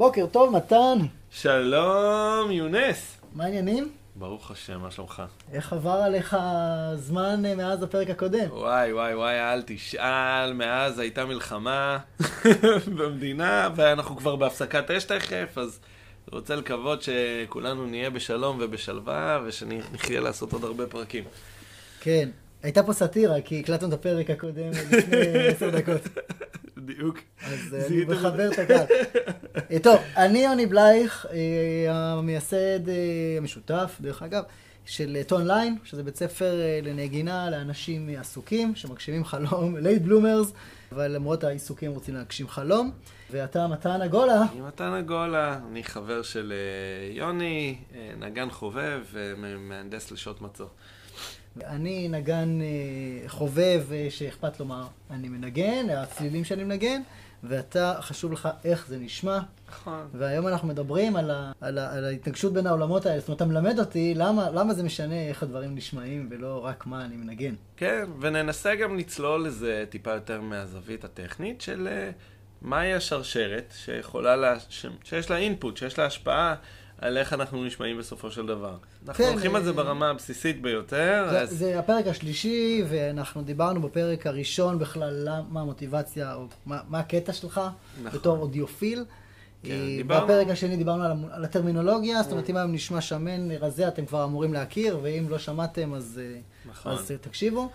בוקר טוב, מתן. שלום, יונס. מה העניינים? ברוך השם, מה שלומך? איך עבר עליך זמן אה, מאז הפרק הקודם? וואי, וואי, וואי, אל תשאל, מאז הייתה מלחמה במדינה, ואנחנו כבר בהפסקת אש תכף, אז רוצה לקוות שכולנו נהיה בשלום ובשלווה, ושנחיה לעשות עוד הרבה פרקים. כן, הייתה פה סאטירה, כי הקלטנו את הפרק הקודם לפני עשר דקות. בדיוק. אז אה, אני מחבר את הקהל. אה, טוב, אני יוני בלייך, אה, המייסד המשותף, דרך אגב, של טון ליין, שזה בית ספר לנגינה לאנשים עסוקים, שמגשימים חלום, late bloomers, אבל למרות העיסוקים רוצים להגשים חלום. ואתה מתן הגולה. אני מתן הגולה, אני חבר של יוני, נגן חובב ומהנדס לעת מצוא. אני נגן אה, חובב אה, שאכפת לו מה אני מנגן, הצלילים שאני מנגן, ואתה, חשוב לך איך זה נשמע. נכון. והיום אנחנו מדברים על, ה, על, ה, על ההתנגשות בין העולמות האלה. זאת אומרת, אתה מלמד אותי למה, למה זה משנה איך הדברים נשמעים, ולא רק מה אני מנגן. כן, וננסה גם לצלול לזה טיפה יותר מהזווית הטכנית של אה, מהי השרשרת שיכולה, לה, ש, שיש לה אינפוט, שיש לה השפעה. על איך אנחנו נשמעים בסופו של דבר. אנחנו כן, הולכים על זה אה, ברמה הבסיסית ביותר. זה, אז... זה הפרק השלישי, ואנחנו דיברנו בפרק הראשון בכלל מה המוטיבציה, או מה, מה הקטע שלך נכון. בתור אודיופיל. כן, אה, דיברנו... בפרק השני דיברנו על, על הטרמינולוגיה, זאת אומרת, אם היום נשמע שמן, רזה, אתם כבר אמורים להכיר, ואם לא שמעתם, אז, אה, נכון. אז תקשיבו.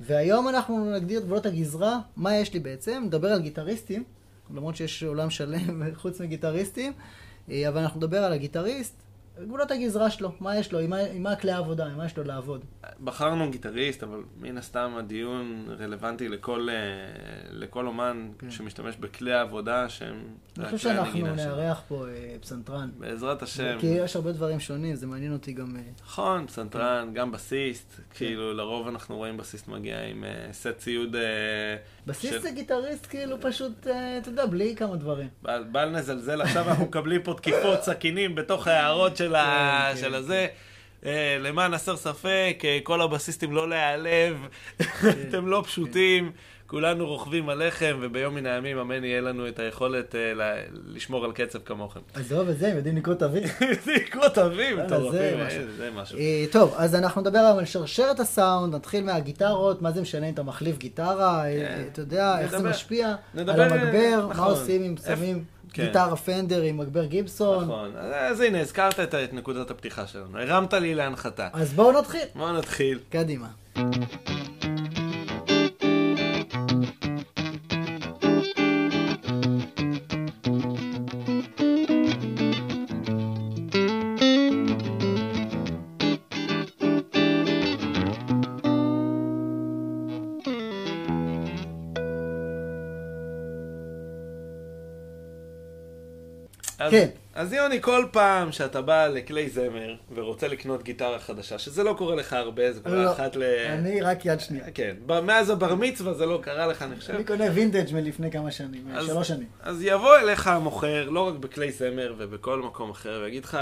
והיום אנחנו נגדיר את גבולות הגזרה, מה יש לי בעצם, נדבר על גיטריסטים, למרות שיש עולם שלם חוץ מגיטריסטים. אה, אבל אנחנו נדבר על הגיטריסט, גבולות הגזרה שלו, מה יש לו, עם מה, עם מה הכלי העבודה, עם מה יש לו לעבוד. בחרנו גיטריסט, אבל מן הסתם הדיון רלוונטי לכל, אה, לכל אומן כן. שמשתמש בכלי העבודה שהם... אני חושב שאנחנו נארח פה אה, פסנתרן. בעזרת השם. כי יש הרבה דברים שונים, זה מעניין אותי גם... נכון, פסנתרן, כן. גם בסיסט, כן. כאילו לרוב אנחנו רואים בסיסט מגיע עם סט ציוד... בסיסט של... זה גיטריסט כאילו פשוט, uh, אתה יודע, בלי כמה דברים. בל, נזלזל, עכשיו אנחנו מקבלים פה תקיפות סכינים בתוך ההערות של, ה... כן, של כן. הזה. אה, למען הסר ספק, אה, כל הבסיסטים לא להיעלב, אתם לא פשוטים. כולנו רוכבים עליכם, וביום מן הימים, אמן, יהיה לנו את היכולת אה, לשמור על קצב כמוכם. עזוב את זה, הם יודעים לקרוא תווים. יודעים לקרוא תווים, מטורפים, זה משהו. טוב, אז אנחנו נדבר על שרשרת הסאונד, נתחיל מהגיטרות, מה זה משנה אם אתה מחליף גיטרה, כן. אתה יודע, איך זה משפיע על המגבר, מה נכון. עושים אם שמים... כן. גיטרה פנדר עם מגבר גיבסון. נכון, אז הנה, הזכרת את, את נקודת הפתיחה שלנו, הרמת לי להנחתה. אז בואו נתחיל. בואו נתחיל. קדימה. אז, כן. אז יוני, כל פעם שאתה בא לכלי זמר ורוצה לקנות גיטרה חדשה, שזה לא קורה לך הרבה, זה קורה לא, אחת ל... אני רק יד שנייה. כן, מאז הבר מצווה זה לא קרה לך, אני חושב. אני קונה וינטג' מלפני כמה שנים, אז, שלוש שנים. אז יבוא אליך המוכר, לא רק בכלי זמר ובכל מקום אחר, ויגיד לך,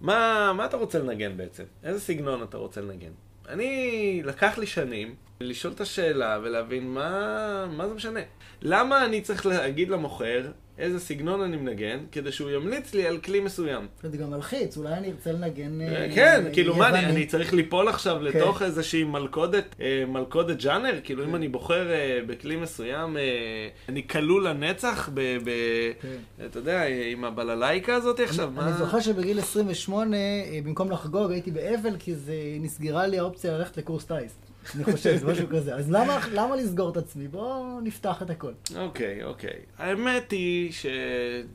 מה, מה אתה רוצה לנגן בעצם? איזה סגנון אתה רוצה לנגן? אני, לקח לי שנים לשאול את השאלה ולהבין מה, מה זה משנה. למה אני צריך להגיד למוכר איזה סגנון אני מנגן, כדי שהוא ימליץ לי על כלי מסוים. זה גם מלחיץ, אולי אני ארצה לנגן אה, אה, כן, כאילו מה, אני צריך ליפול עכשיו כן. לתוך איזושהי מלכודת, אה, מלכודת ג'אנר? כאילו אם כן. אני בוחר בכלי מסוים, אני כלול לנצח, כן. אתה יודע, עם הבללייקה הזאת עכשיו, מה... אני זוכר שבגיל 28, במקום לחגוג, הייתי באבל, כי זה נסגרה לי האופציה ללכת לקורס טיס. אני חושב, זה משהו כזה. אז למה, למה לסגור את עצמי? בואו נפתח את הכל. אוקיי, אוקיי. האמת היא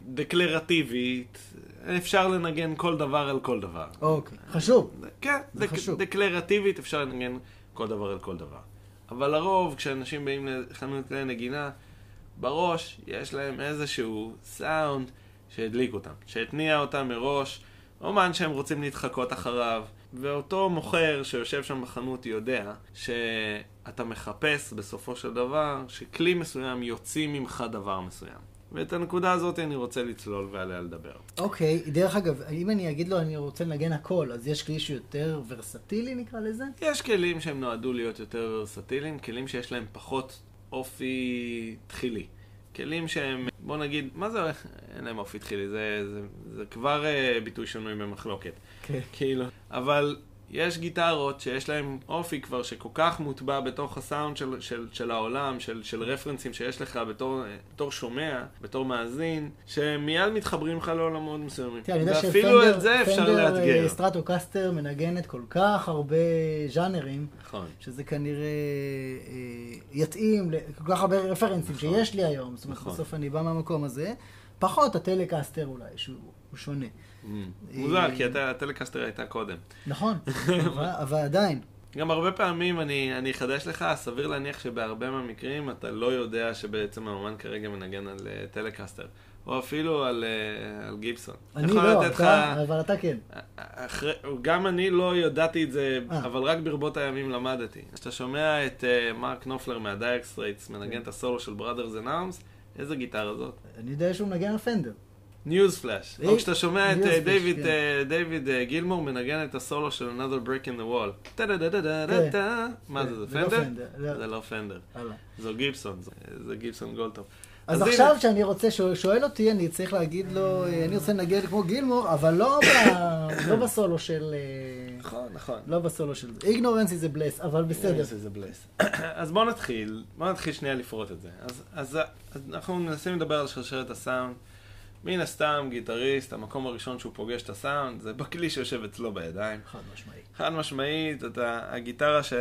שדקלרטיבית, אפשר לנגן כל דבר על כל דבר. אוקיי, חשוב. כן, דק, חשוב. דקלרטיבית אפשר לנגן כל דבר על כל דבר. אבל לרוב, כשאנשים באים לחנות כלי נגינה, בראש יש להם איזשהו סאונד שהדליק אותם, שהתניע אותם מראש, אומן שהם רוצים להתחקות אחריו. ואותו מוכר שיושב שם בחנות יודע שאתה מחפש בסופו של דבר שכלי מסוים יוציא ממך דבר מסוים. ואת הנקודה הזאת אני רוצה לצלול ועליה לדבר. אוקיי, okay, דרך אגב, אם אני אגיד לו אני רוצה לנגן הכל, אז יש כלי שיותר ורסטילי נקרא לזה? יש כלים שהם נועדו להיות יותר ורסטיליים, כלים שיש להם פחות אופי תחילי. כלים שהם, בוא נגיד, מה זה, אין להם אופי תחילי, זה, זה, זה כבר אה, ביטוי שנוי במחלוקת. כן. כאילו, אבל יש גיטרות שיש להם אופי כבר שכל כך מוטבע בתוך הסאונד של, של, של העולם, של, של רפרנסים שיש לך בתור, בתור שומע, בתור מאזין, שמיד מתחברים לך לעולמות מסוימים. תראה, אני יודע ואפילו את זה אפשר לאתגר. אה, סטרטוקסטר מנגנת כל כך הרבה ז'אנרים, נכון. שזה כנראה אה, יתאים לכל כך הרבה רפרנסים נכון. שיש לי היום. זאת אומרת, נכון. בסוף אני בא מהמקום הזה. פחות הטלקסטר אולי, שהוא הוא שונה. מוזר, כי הט- הטלקסטר הייתה קודם. נכון, אבל, עדיין. גם הרבה פעמים אני, אני אחדש לך, סביר להניח שבהרבה מהמקרים אתה לא יודע שבעצם האומן כרגע מנגן על אה, טלקסטר, או אפילו על, אה, על גיבסון. אני לא, לתת לך- אתה, אבל אתה כן. אחרי, גם אני לא ידעתי את זה, אה. אבל רק ברבות הימים למדתי. כשאתה שומע את אה, מרק נופלר מה-Dire Straits מנגן את הסולו של Brothers in Arms, איזה גיטרה זאת? אני יודע שהוא מנגן על פנדר. news flash. אה, או כשאתה שומע את News אה, דיוויד, כן. אה, דיוויד גילמור מנגן את הסולו של Another Brick in the Wall. טה-דה-דה-דה-דה-דה. מה כן, זה, זה זה לא פנדר? פנדר, לא. זה לא פנדר. הלאה. זו גיבסון, זה- זה גיבסון goldtop. אז עכשיו שאני רוצה, שהוא שואל אותי, אני צריך להגיד לו, אני רוצה לנגן כמו גילמור, אבל לא לא בסולו של... נכון, נכון. לא בסולו של זה. ignorance זה bliss, אבל בסדר. זה זה בלייס. אז בואו נתחיל, בואו נתחיל שנייה לפרוט את זה. אז אנחנו מנסים לדבר על שרשרת הסאונד. מן הסתם, גיטריסט, המקום הראשון שהוא פוגש את הסאונד, זה בכלי שיושב אצלו בידיים. חד משמעי. חד משמעית, אתה, הגיטרה ש,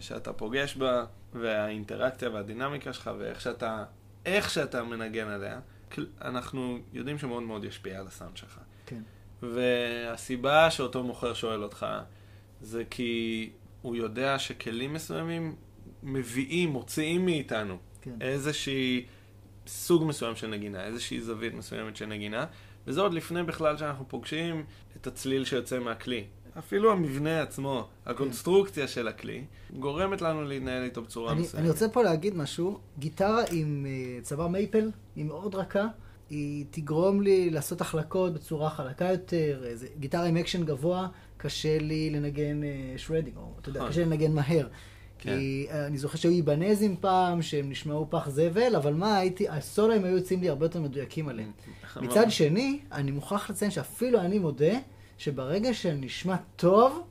שאתה פוגש בה, והאינטראקציה והדינמיקה שלך, ואיך שאתה, איך שאתה מנגן עליה, אנחנו יודעים שמאוד מאוד ישפיע על הסאונד שלך. כן. והסיבה שאותו מוכר שואל אותך, זה כי הוא יודע שכלים מסוימים מביאים, מוציאים מאיתנו כן. איזושהי סוג מסוים של נגינה, איזושהי זווית מסוימת של נגינה, וזה עוד לפני בכלל שאנחנו פוגשים את הצליל שיוצא מהכלי. אפילו המבנה עצמו, הקונסטרוקציה של הכלי, גורמת לנו להתנהל איתו בצורה אני, מסוימת. אני רוצה פה להגיד משהו, גיטרה עם אה, צוואר maple, היא מאוד רכה, היא תגרום לי לעשות החלקות בצורה חלקה יותר, אה, זה, גיטרה עם אקשן גבוה, קשה לי לנגן שרדינג, או אתה יודע, נכון. קשה לי לנגן מהר. כן. כי אה, אני זוכר שהיו איבנזים פעם, שהם נשמעו פח זבל, אבל מה, הייתי, הסולואים היו יוצאים לי הרבה יותר מדויקים עליהם. מצד שני, אני מוכרח לציין שאפילו אני מודה, שברגע שנשמע טוב,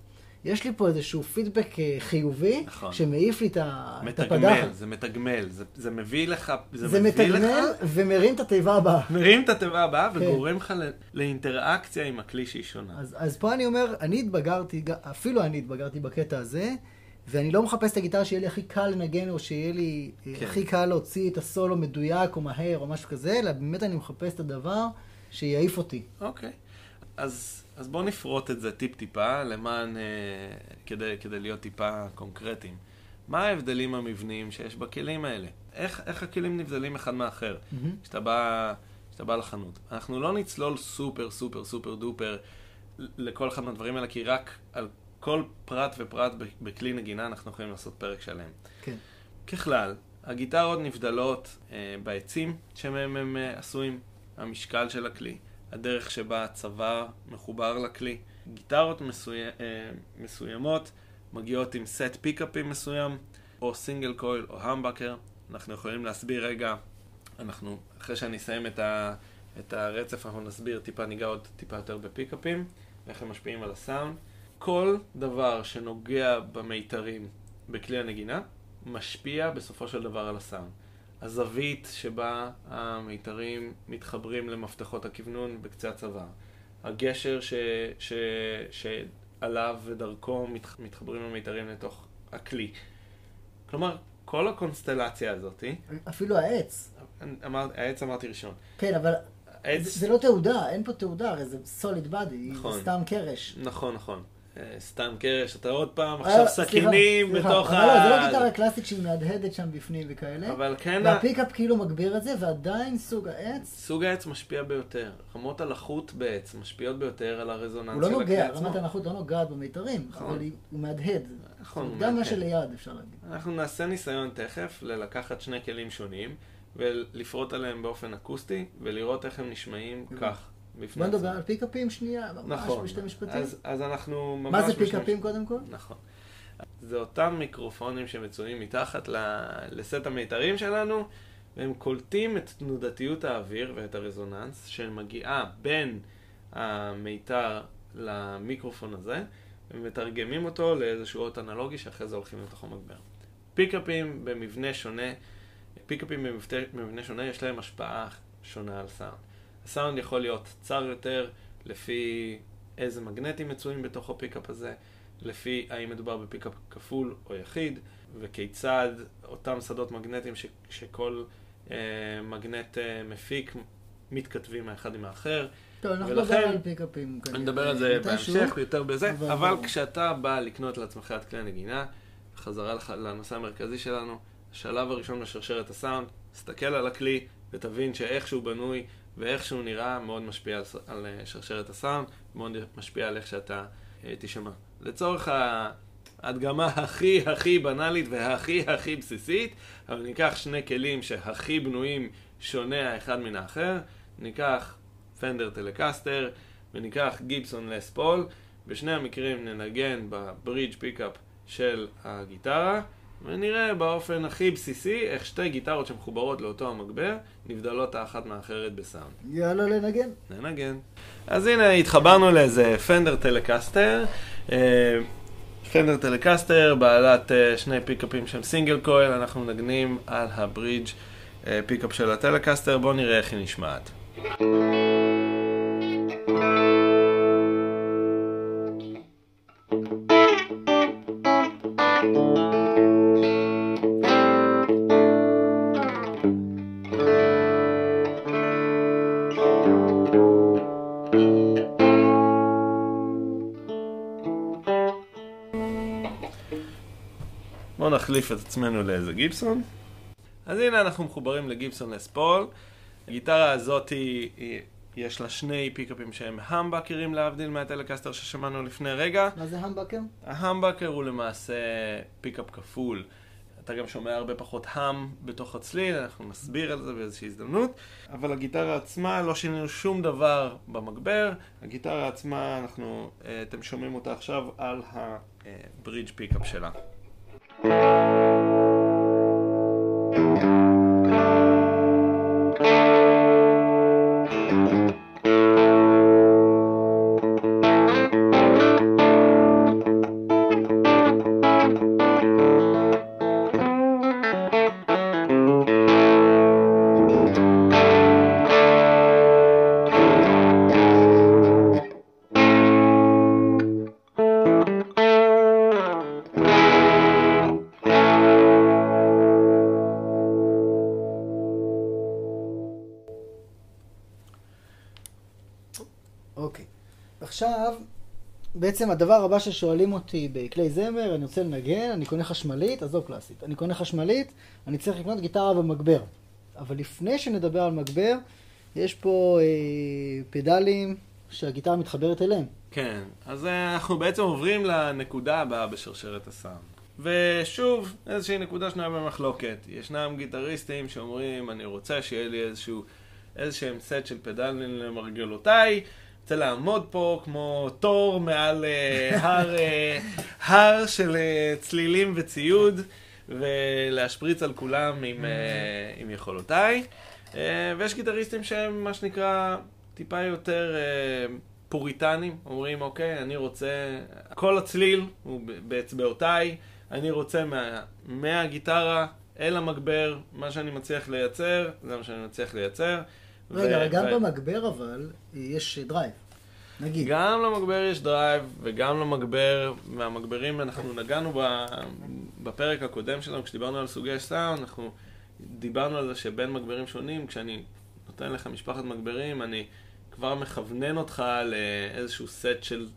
יש לי פה איזשהו פידבק אה, חיובי, נכון. שמעיף לי את הפדחת. מתגמל, זה מתגמל, זה, זה מביא לך, זה, זה מביא לך, מתגמל ומרים את התיבה הבאה. מרים את התיבה הבאה כן. וגורם לך ל- לאינטראקציה עם הכלי שהיא שונה. אז, אז פה אני אומר, אני התבגרתי, אפילו אני התבגרתי בקטע הזה, ואני לא מחפש את הגיטרה שיהיה לי הכי קל לנגן, או שיהיה לי אה, כן. הכי קל להוציא את הסולו מדויק או מהר או משהו כזה, אלא באמת אני מחפש את הדבר שיעיף אותי. אוקיי. אז, אז בואו נפרוט את זה טיפ-טיפה, למען, אה, כדי, כדי להיות טיפה קונקרטיים. מה ההבדלים המבניים שיש בכלים האלה? איך, איך הכלים נבדלים אחד מהאחר? מהמם. כשאתה בא, כשאתה בא לחנות. אנחנו לא נצלול super super super duper לכל אחד מהדברים האלה, כי רק על כל פרט ופרט בכלי נגינה אנחנו יכולים לעשות פרק שלם. כן. ככלל, הגיטרות נבדלות אה, בעצים שמהם הם אה, עשויים, המשקל של הכלי, הדרך שבה הצוואר מחובר לכלי. גיטרות מסוי... אה, מסוימות מגיעות עם סט פיקאפים מסוים, או single coil או humbucker. אנחנו יכולים להסביר רגע, אנחנו, אחרי שאני אסיים את, ה... את הרצף, אנחנו נסביר טיפה, ניגע עוד טיפה יותר בפיקאפים, ואיך הם משפיעים על הסאונד. כל דבר שנוגע במיתרים בכלי הנגינה, משפיע בסופו של דבר על הסאונד. הזווית שבה המיתרים מתחברים למפתחות הכוונון בקצה הצוואר. הגשר ש, ש, שעליו ודרכו מת, מתחברים המיתרים לתוך הכלי. כלומר, כל הקונסטלציה הזאתי, אפילו העץ. אמר, העץ אמרתי ראשון. כן, אבל העץ... זה, זה לא תעודה, אין פה תעודה, הרי זה סוליד בדי, נכון. זה סתם קרש. נכון, נכון. אה, סתם קרש, אתה עוד פעם אה, עכשיו סכינים. בתוך אבל לא, זה לא גיטרה קלאסית שהיא מהדהדת שם בפנים וכאלה. אבל כן, ה- והפיקאפ כאילו מגביר את זה, ועדיין סוג העץ, סוג העץ משפיע ביותר. רמות הלחות בעץ משפיעות ביותר על הרזוננס הוא לא של הכלי נוגע, עצמו. רמת הנחות לא נוגעת במיתרים, נכון. אבל הוא מהדהד. נכון, הוא גם מה. שליד אפשר להגיד. אנחנו נעשה ניסיון תכף ללקחת שני כלים שונים ולפרוט עליהם באופן אקוסטי ולראות איך הם נשמעים כך. בפני בוא נדבר. על פיקאפים שנייה, ממש נכון. בשתי משפטים. אז, אז אנחנו ממש... מה זה פיקאפים קודם כל? נכון. זה אותם מיקרופונים שמצויים מתחת ל- לסט המיתרים שלנו, והם קולטים את תנודתיות האוויר ואת הרזוננס שמגיעה בין המיתר למיקרופון הזה, ומתרגמים אותו לאיזשהו אות אנלוגי שאחרי זה הולכים לתוך המגבר. פיקאפים במבנה שונה, פיקאפים במבנה שונה יש להם השפעה שונה על סאונד. הסאונד יכול להיות צר יותר לפי איזה מגנטים מצויים בתוך ה pickup הזה, לפי האם מדובר ב pickup כפול או יחיד, וכיצד אותם שדות מגנטיים ש, שכל אה, מגנט אה, מפיק מתכתבים האחד עם האחר. טוב, אנחנו נדבר על פיקאפים. אני נדבר על זה בהמשך, יותר בזה, אבל, אבל כשאתה בא לקנות לעצמך את כלי הנגינה, חזרה לנושא המרכזי שלנו, השלב הראשון בשרשרת הסאונד, תסתכל על הכלי ותבין שאיך שהוא בנוי ואיך שהוא נראה מאוד משפיע על, אה, שרשרת הסאונד, מאוד משפיע על איך שאתה אה, תשמע. לצורך ההדגמה הכי הכי בנאלית והכי הכי בסיסית, אבל ניקח שני כלים שהכי בנויים שונה האחד מן האחר, ניקח פנדר טלקסטר וניקח גיבסון לס פול, בשני המקרים ננגן ב bridge pickup של הגיטרה, ונראה באופן הכי בסיסי איך שתי גיטרות שמחוברות לאותו המגבר נבדלות האחת מהאחרת בסאונד. יאללה לנגן. ננגן. אז הנה התחברנו לאיזה פנדר טלקסטר. פנדר טלקסטר בעלת אה, שני פיקאפים שהם single coil, אנחנו מנגנים על הברידג' אה, pickup של הטלקסטר, בואו נראה איך היא נשמעת. נחליף את עצמנו לאיזה גיבסון. אז הנה אנחנו מחוברים לגיבסון לס פול. הגיטרה הזאת היא, היא, יש לה שני פיקאפים שהם humbucker ים להבדיל מהטלקסטר ששמענו לפני רגע. מה זה humbucker? ה humbucker הוא למעשה pickup כפול. אתה גם שומע הרבה פחות hum בתוך הצליל, אנחנו נסביר על זה באיזושהי הזדמנות. אבל הגיטרה עצמה, לא שינינו שום דבר במגבר. הגיטרה עצמה, אנחנו, אה, אתם שומעים אותה עכשיו על ה bridge pickup שלה. Música בעצם הדבר הבא ששואלים אותי בכלי זמר, אני רוצה לנגן, אני קונה חשמלית, עזוב קלאסית, אני קונה חשמלית, אני צריך לקנות גיטרה ומגבר. אבל לפני שנדבר על מגבר, יש פה אה, פדלים שהגיטרה מתחברת אליהם. כן, אז אה, אנחנו בעצם עוברים לנקודה הבאה בשרשרת הסאונד. ושוב, איזושהי נקודה שנויה במחלוקת. ישנם גיטריסטים שאומרים, אני רוצה שיהיה לי איזשהו, איזשהם סט של פדלים למרגלותיי, רוצה לעמוד פה כמו תור מעל uh, הר, uh, הר של uh, צלילים וציוד ולהשפריץ על כולם עם, uh, עם יכולותיי. Uh, ויש גיטריסטים שהם מה שנקרא טיפה יותר uh, פוריטנים, אומרים אוקיי, אני רוצה, כל הצליל הוא באצבעותיי, אני רוצה מה, מהגיטרה אל המגבר, מה שאני מצליח לייצר, זה מה שאני מצליח לייצר. רגע, גם במגבר אבל יש drive. נגיד. גם למגבר יש דרייב, וגם למגבר, והמגברים, אנחנו נגענו בפרק הקודם שלנו, כשדיברנו על סוגי סאונד, אנחנו דיברנו על זה שבין מגברים שונים, כשאני נותן לך משפחת מגברים, אני כבר מכוון אותך לאיזשהו סט של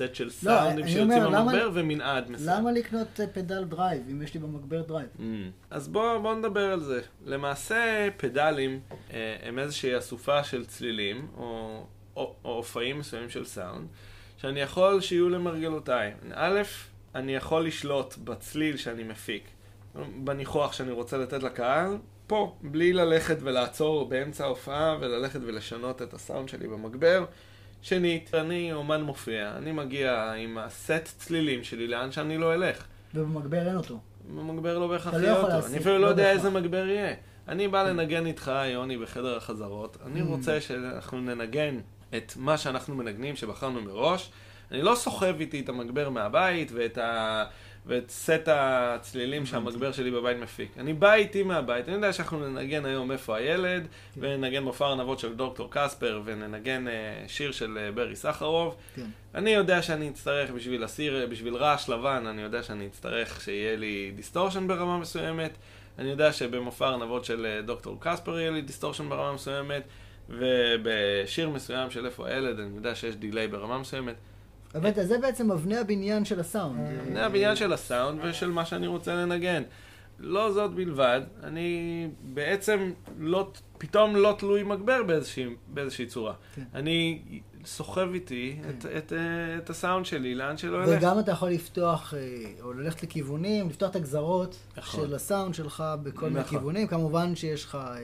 סט של סאונדים לא, שיוצאים במגבר ומנעד מסוים. למה לקנות אה, פדל drive, אם יש לי במגבר drive? Mm. אז בואו בוא נדבר על זה. למעשה, פדלים אה, הם איזושהי אסופה של צלילים, או, או, או אופאים מסוימים של סאונד, שאני יכול שיהיו למרגלותיי. א', אני יכול לשלוט בצליל שאני מפיק, בניחוח שאני רוצה לתת לקהל, פה, בלי ללכת ולעצור באמצע ההופעה וללכת ולשנות את הסאונד שלי במגבר. שנית, אני אומן מופיע, אני מגיע עם הסט צלילים שלי לאן שאני לא אלך. ובמגבר אין אותו. במגבר לא בהכרח לא יהיה אותו. אני אפילו לא, לא יודע איזה מגבר יהיה. אני בא לנגן איתך, יוני, בחדר החזרות, אני רוצה שאנחנו ננגן את מה שאנחנו מנגנים, שבחרנו מראש. אני לא סוחב איתי את המגבר מהבית ואת ה... ואת סט הצלילים שהמגבר שלי בבית מפיק. אני בא איתי מהבית, אני יודע שאנחנו ננגן היום איפה הילד, כן. וננגן מופע ארנבות של דוקטור קספר, וננגן uh, שיר של uh, ברי סחרוב. כן. אני יודע שאני אצטרך בשביל הסיר, בשביל רעש לבן, אני יודע שאני אצטרך שיהיה לי distortion ברמה מסוימת. אני יודע שבמופע ארנבות של אה, דוקטור קספר יהיה לי distortion ברמה מסוימת, ובשיר מסוים של איפה הילד, אני יודע שיש delay ברמה מסוימת. אבל זה בעצם אבני הבניין של הסאונד. אבני הבניין של הסאונד ושל מה שאני רוצה לנגן. לא זאת בלבד, אני בעצם לא, פתאום לא תלוי מגבר באיזושהי, באיזושהי צורה. כן. אני סוחב איתי כן. את, את, את הסאונד שלי, לאן שלא ילך. וגם אתה יכול לפתוח, אה, או ללכת לכיוונים, לפתוח את הגזרות נכון. של הסאונד שלך בכל נכון. מיני כיוונים. כמובן שיש לך אה,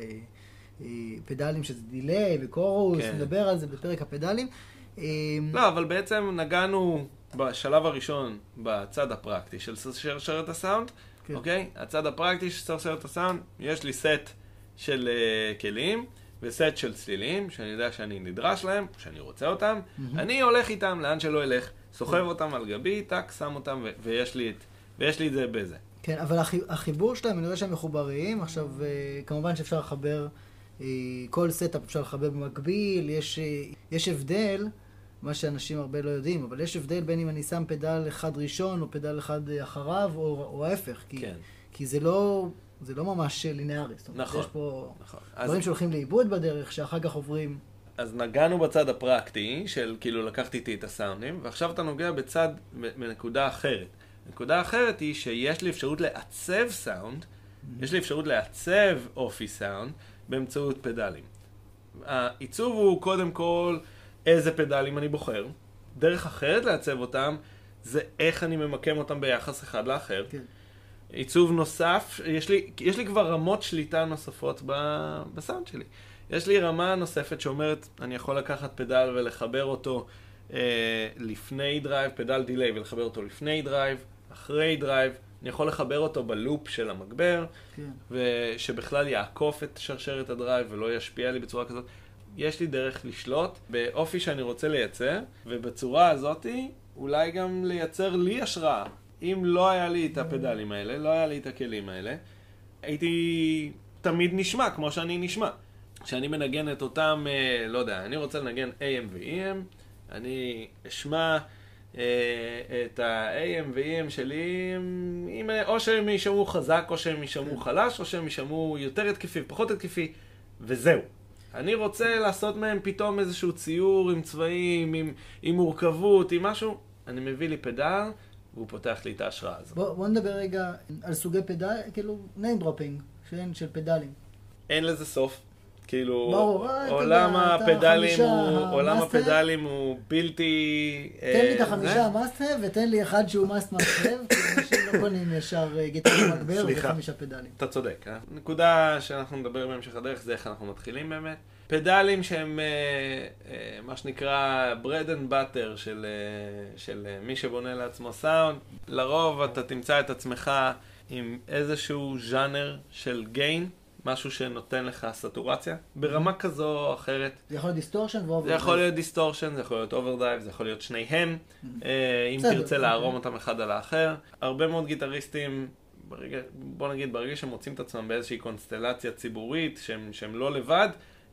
אה, פדלים שזה דיליי וקורוס, כן. נדבר על זה בפרק הפדלים. אמ, לא, אבל בעצם נגענו בשלב הראשון בצד הפרקטי של שרשרת הסאונד, כן. אוקיי? הצד הפרקטי של שרשרת הסאונד, יש לי סט של אה, כלים וסט של צלילים, שאני יודע שאני נדרש להם, שאני רוצה אותם, mm-hmm. אני הולך איתם לאן שלא אלך, סוחב. אותם על גבי, טאק, שם אותם, ו- ויש, לי את, ויש לי את זה בזה. כן, אבל החיבור שלהם, אני רואה שהם מחוברים, עכשיו, אה, כמובן שאפשר לחבר, אה, כל setup אפשר לחבר במקביל, יש, יש הבדל. מה שאנשים הרבה לא יודעים, אבל יש הבדל בין אם אני שם פדל אחד ראשון או פדל אחד אחריו, או, או ההפך. כי, כן. כי זה לא, זה לא ממש לינארי. נכון. יש פה נכון. דברים אז... שהולכים לאיבוד בדרך, שאחר כך עוברים... אז נגענו בצד הפרקטי, של כאילו לקחתי איתי את הסאונדים, ועכשיו אתה נוגע בצד, בנקודה אחרת. נקודה אחרת היא שיש לי אפשרות לעצב סאונד, mm-hmm. יש לי אפשרות לעצב אופי סאונד באמצעות פדלים. העיצוב הוא קודם כל... איזה פדלים אני בוחר. דרך אחרת לעצב אותם, זה איך אני ממקם אותם ביחס אחד לאחר. כן. עיצוב נוסף, יש לי, יש לי כבר רמות שליטה נוספות ב, בסאונד שלי. יש לי רמה נוספת שאומרת, אני יכול לקחת פדל ולחבר אותו אה, לפני drive, פדל delay ולחבר אותו לפני drive, אחרי drive, אני יכול לחבר אותו ב loop של המגבר, כן. ושבכלל יעקוף את שרשרת ה drive ולא ישפיע לי בצורה כזאת. יש לי דרך לשלוט באופי שאני רוצה לייצר, ובצורה הזאתי אולי גם לייצר לי השראה. אם לא היה לי את הפדלים האלה, לא היה לי את הכלים האלה, הייתי תמיד נשמע כמו שאני נשמע. כשאני מנגן את אותם, אה, לא יודע, אני רוצה לנגן AM ו-EM, אני אשמע אה, את ה-AM ו-EM שלי, עם, או שהם יישמעו חזק, או שהם יישמעו חלש, או שהם יישמעו יותר התקפי, פחות התקפי, וזהו. אני רוצה לעשות מהם פתאום איזשהו ציור עם צבעים, עם, עם מורכבות, עם משהו, אני מביא לי פדל, והוא פותח לי את ההשראה הזאת. בוא, בוא נדבר רגע על סוגי פדל, כאילו name dropping, שאין של פדלים. אין לזה סוף. כאילו, ברור, אה, עולם הפדלים הוא, עולם הפדלים הוא בלתי... תן לי את אה, החמישה מאסט ותן לי אחד שהוא אנשים לא קונים ישר אה, גיטר מגבר וחמישה פדלים. אתה צודק. נקודה שאנחנו נדבר בהמשך הדרך זה איך אנחנו מתחילים באמת. פדלים שהם מה שנקרא bread and butter של, של מי שבונה לעצמו סאונד. לרוב אתה תמצא את עצמך עם איזשהו ז'אנר של gain. משהו שנותן לך סטורציה, ברמה mm-hmm. כזו או אחרת. זה יכול להיות distortion ו overdrive. זה יכול להיות דיסטורשן, זה יכול להיות overdrive, זה יכול להיות שניהם, mm-hmm. אה, אם תרצה לערום אותם אחד על האחר. הרבה מאוד גיטריסטים, ברגע, בוא נגיד, ברגע שהם מוצאים את עצמם באיזושהי קונסטלציה ציבורית, שהם, שהם לא לבד,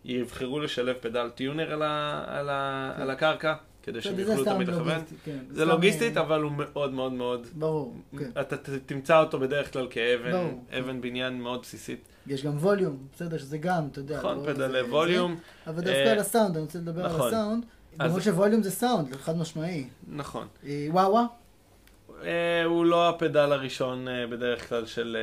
יבחרו לשלב פדל טיונר על, ה, על, ה, כן. על הקרקע. כדי שהם יוכלו תמיד לכוון. כן, זה לוגיסטית, אבל הוא מאוד מאוד מאוד... ברור, כן. אתה תמצא אותו בדרך כלל כאבן, אבן בניין מאוד בסיסית. יש גם ווליום, בסדר, שזה גם, אתה יודע. נכון, לא פדלי ווליום. אבל דווקא אה, על הסאונד, אני רוצה לדבר על נכון. הסאונד. למרות שווליום זה סאונד, חד משמעי. נכון. אה, וואווה? אה, הוא לא הפדל הראשון בדרך כלל של,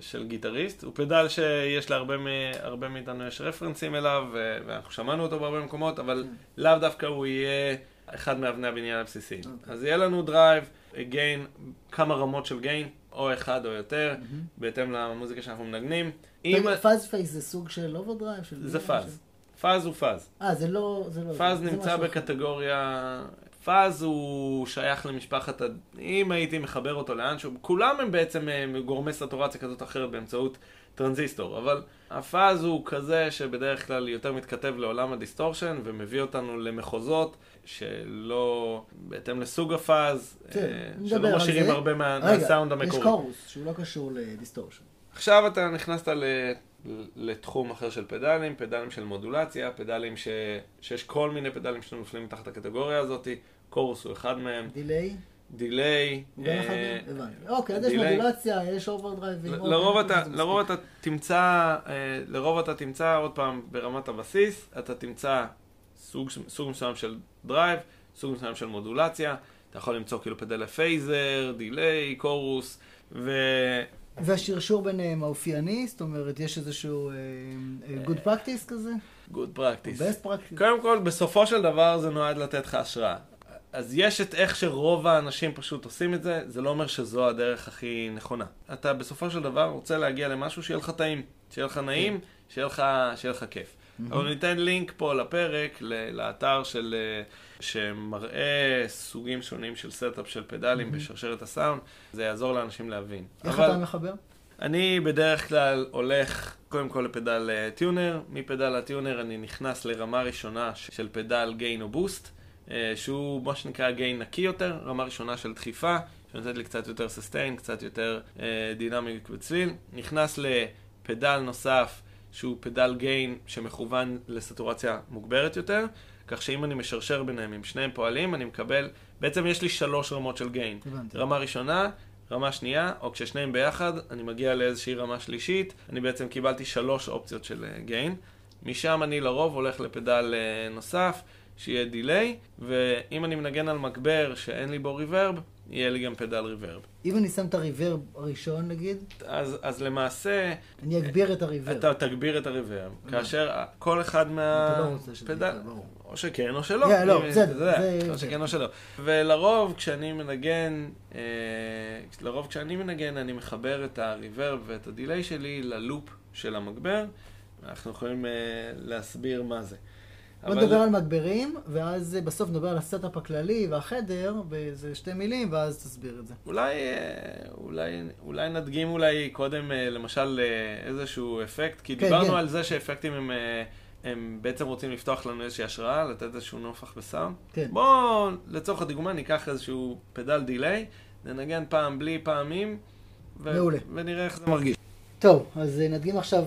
של גיטריסט, הוא פדל שיש להרבה מאיתנו יש רפרנסים אליו, ואנחנו שמענו אותו בהרבה מקומות, אבל כן. לאו דווקא הוא יהיה אחד מאבני הבניין הבסיסיים. אוקיי. אז יהיה לנו drive, gain, כמה רמות של gain, או אחד או יותר, mm-hmm. בהתאם למוזיקה שאנחנו מנגנים. Fuzz Face זה סוג של overdrive? זה fuzz. fuzz הוא fuzz. אה, זה לא... זה לא fuzz זה נמצא בקטגוריה... fuzz הוא שייך למשפחת, אם הייתי מחבר אותו לאנשהו, כולם הם בעצם אה, גורמי סטורציה כזאת או אחרת באמצעות טרנזיסטור, אבל ה fuzz הוא כזה שבדרך כלל יותר מתכתב לעולם ה distortion ומביא אותנו למחוזות שלא, בהתאם לסוג ה fuzz, כן, אה, שלא משאירים הרבה מה, רגע, מהסאונד המקורי. יש chorus שהוא לא קשור ל distortion. עכשיו אתה נכנסת ל... לתחום אחר של פדלים, פדלים של מודולציה, פדלים ש... שיש כל מיני פדלים שנופלים מתחת הקטגוריה הזאת, chorus הוא אחד מהם. delay? delay. הבנתי. אוקיי, אז יש מודולציה, יש overdrive ים. לרוב אתה, תמצא, אה, לרוב אתה תמצא, עוד פעם, ברמת הבסיס, אתה תמצא סוג, מסוים של drive, סוג מסוים של מודולציה, אתה יכול למצוא כאילו פדלי phaser, delay, chorus, ו... והשרשור ביניהם האופייני? זאת אומרת, יש איזשהו uh, good practice כזה? good practice. best practice. קודם כל, בסופו של דבר זה נועד לתת לך השראה. אז יש את איך שרוב האנשים פשוט עושים את זה, זה לא אומר שזו הדרך הכי נכונה. אתה בסופו של דבר רוצה להגיע למשהו שיהיה לך טעים, שיהיה לך נעים, כן. שיהיה לך, שיהיה לך כיף. אבל ניתן לינק פה לפרק, לאתר של, אה, שמראה סוגים שונים של setup של פדלים. בשרשרת הסאונד, זה יעזור לאנשים להבין. איך אבל... אתה מחבר? אני בדרך כלל הולך קודם כל לפדל טיונר, מפדל הטיונר אני נכנס לרמה ראשונה של פדל גיין או בוסט, שהוא מה שנקרא גיין נקי יותר, רמה ראשונה של דחיפה, שנותנת לי קצת יותר ססטיין, קצת יותר uh, דינמי בצליל, נכנס לפדל נוסף שהוא פדל גיין שמכוון לסטורציה מוגברת יותר, כך שאם אני משרשר ביניהם, אם שניהם פועלים, אני מקבל, בעצם יש לי שלוש רמות של גיין. הבנתי. רמה ראשונה, רמה שנייה, או כששניהם ביחד, אני מגיע לאיזושהי רמה שלישית, אני בעצם קיבלתי שלוש אופציות של גיין. אה, משם אני לרוב הולך לפדל אה, נוסף, שיהיה דיליי, ואם אני מנגן על מגבר שאין לי בו ריברב, יהיה לי גם פדל ריברב. אם אני שם את הריברב הראשון נגיד? אז, אז למעשה... אני אגביר את הריברב. אתה תגביר את הריברב. כאשר כל אחד מה... אתה לא רוצה שזה יקרה, ברור. או שכן או שלא. Yeah, לא, בסדר. זה... או שכן או שלא. ולרוב כשאני מנגן, אה, לרוב כשאני מנגן אני מחבר את ה reverb ואת ה delay שלי ל loop של המגבר. אנחנו יכולים אה, להסביר מה זה. בוא נדבר על מגברים, ואז בסוף נדבר על ה setup הכללי והחדר, באיזה שתי מילים, ואז תסביר את זה. אולי, אה, אולי, אולי נדגים אולי קודם, אה, למשל, אה, איזשהו אפקט, כי כן, דיברנו כן. על זה שאפקטים הם, הם בעצם רוצים לפתוח לנו איזושהי השראה, לתת איזשהו נופך בסאונד. כן. בואו, לצורך הדוגמה, ניקח איזשהו פדל delay, ננגן פעם בלי פעם עם, ו- ונראה איך זה מרגיש. טוב, אז אה, נדגים עכשיו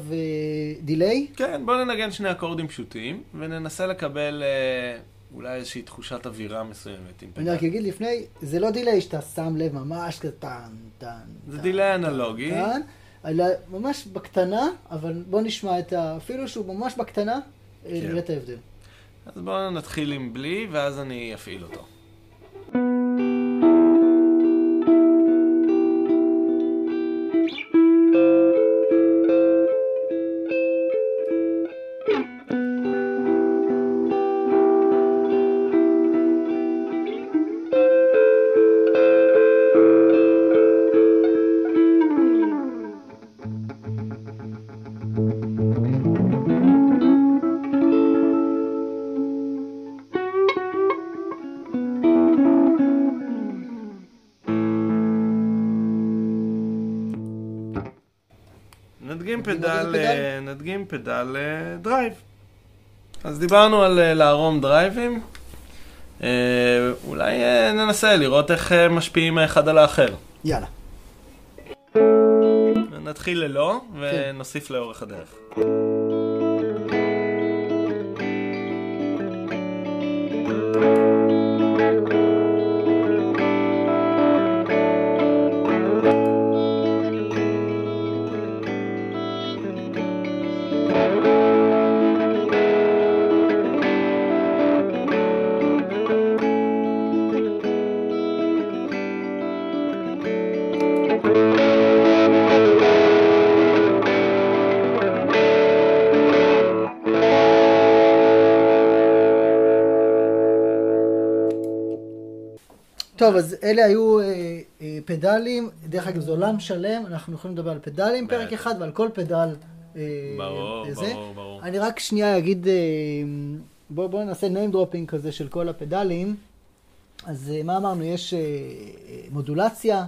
delay. אה, כן, בואו ננגן שני אקורדים פשוטים, וננסה לקבל אה, אולי איזושהי תחושת אווירה מסוימת. אני רק אגיד לפני, זה לא delay שאתה שם לב ממש קטן, טן. זה delay אנלוגי. אלא ממש בקטנה, אבל בואו נשמע את ה... אפילו שהוא ממש בקטנה, כן. נראה את ההבדל. אז בואו נתחיל עם בלי, ואז אני אפעיל אותו. אה, נדגים פדל אה, drive. אז דיברנו על אה, לערום drive ים. אולי ננסה לראות איך משפיעים האחד על האחר. יאללה. נתחיל ללא, כן. ונוסיף לאורך הדרך. טוב, אז אלה היו אה, אה, פדלים, דרך אגב זה עולם שלם, אנחנו יכולים לדבר על פדלים פרק אחד ועל כל פדל. אה, ברור, זה. ברור, ברור. אני רק שנייה אגיד, אה, בואו בוא נעשה name dropping כזה של כל הפדלים. אז אה, מה אמרנו? יש אה, אה, מודולציה,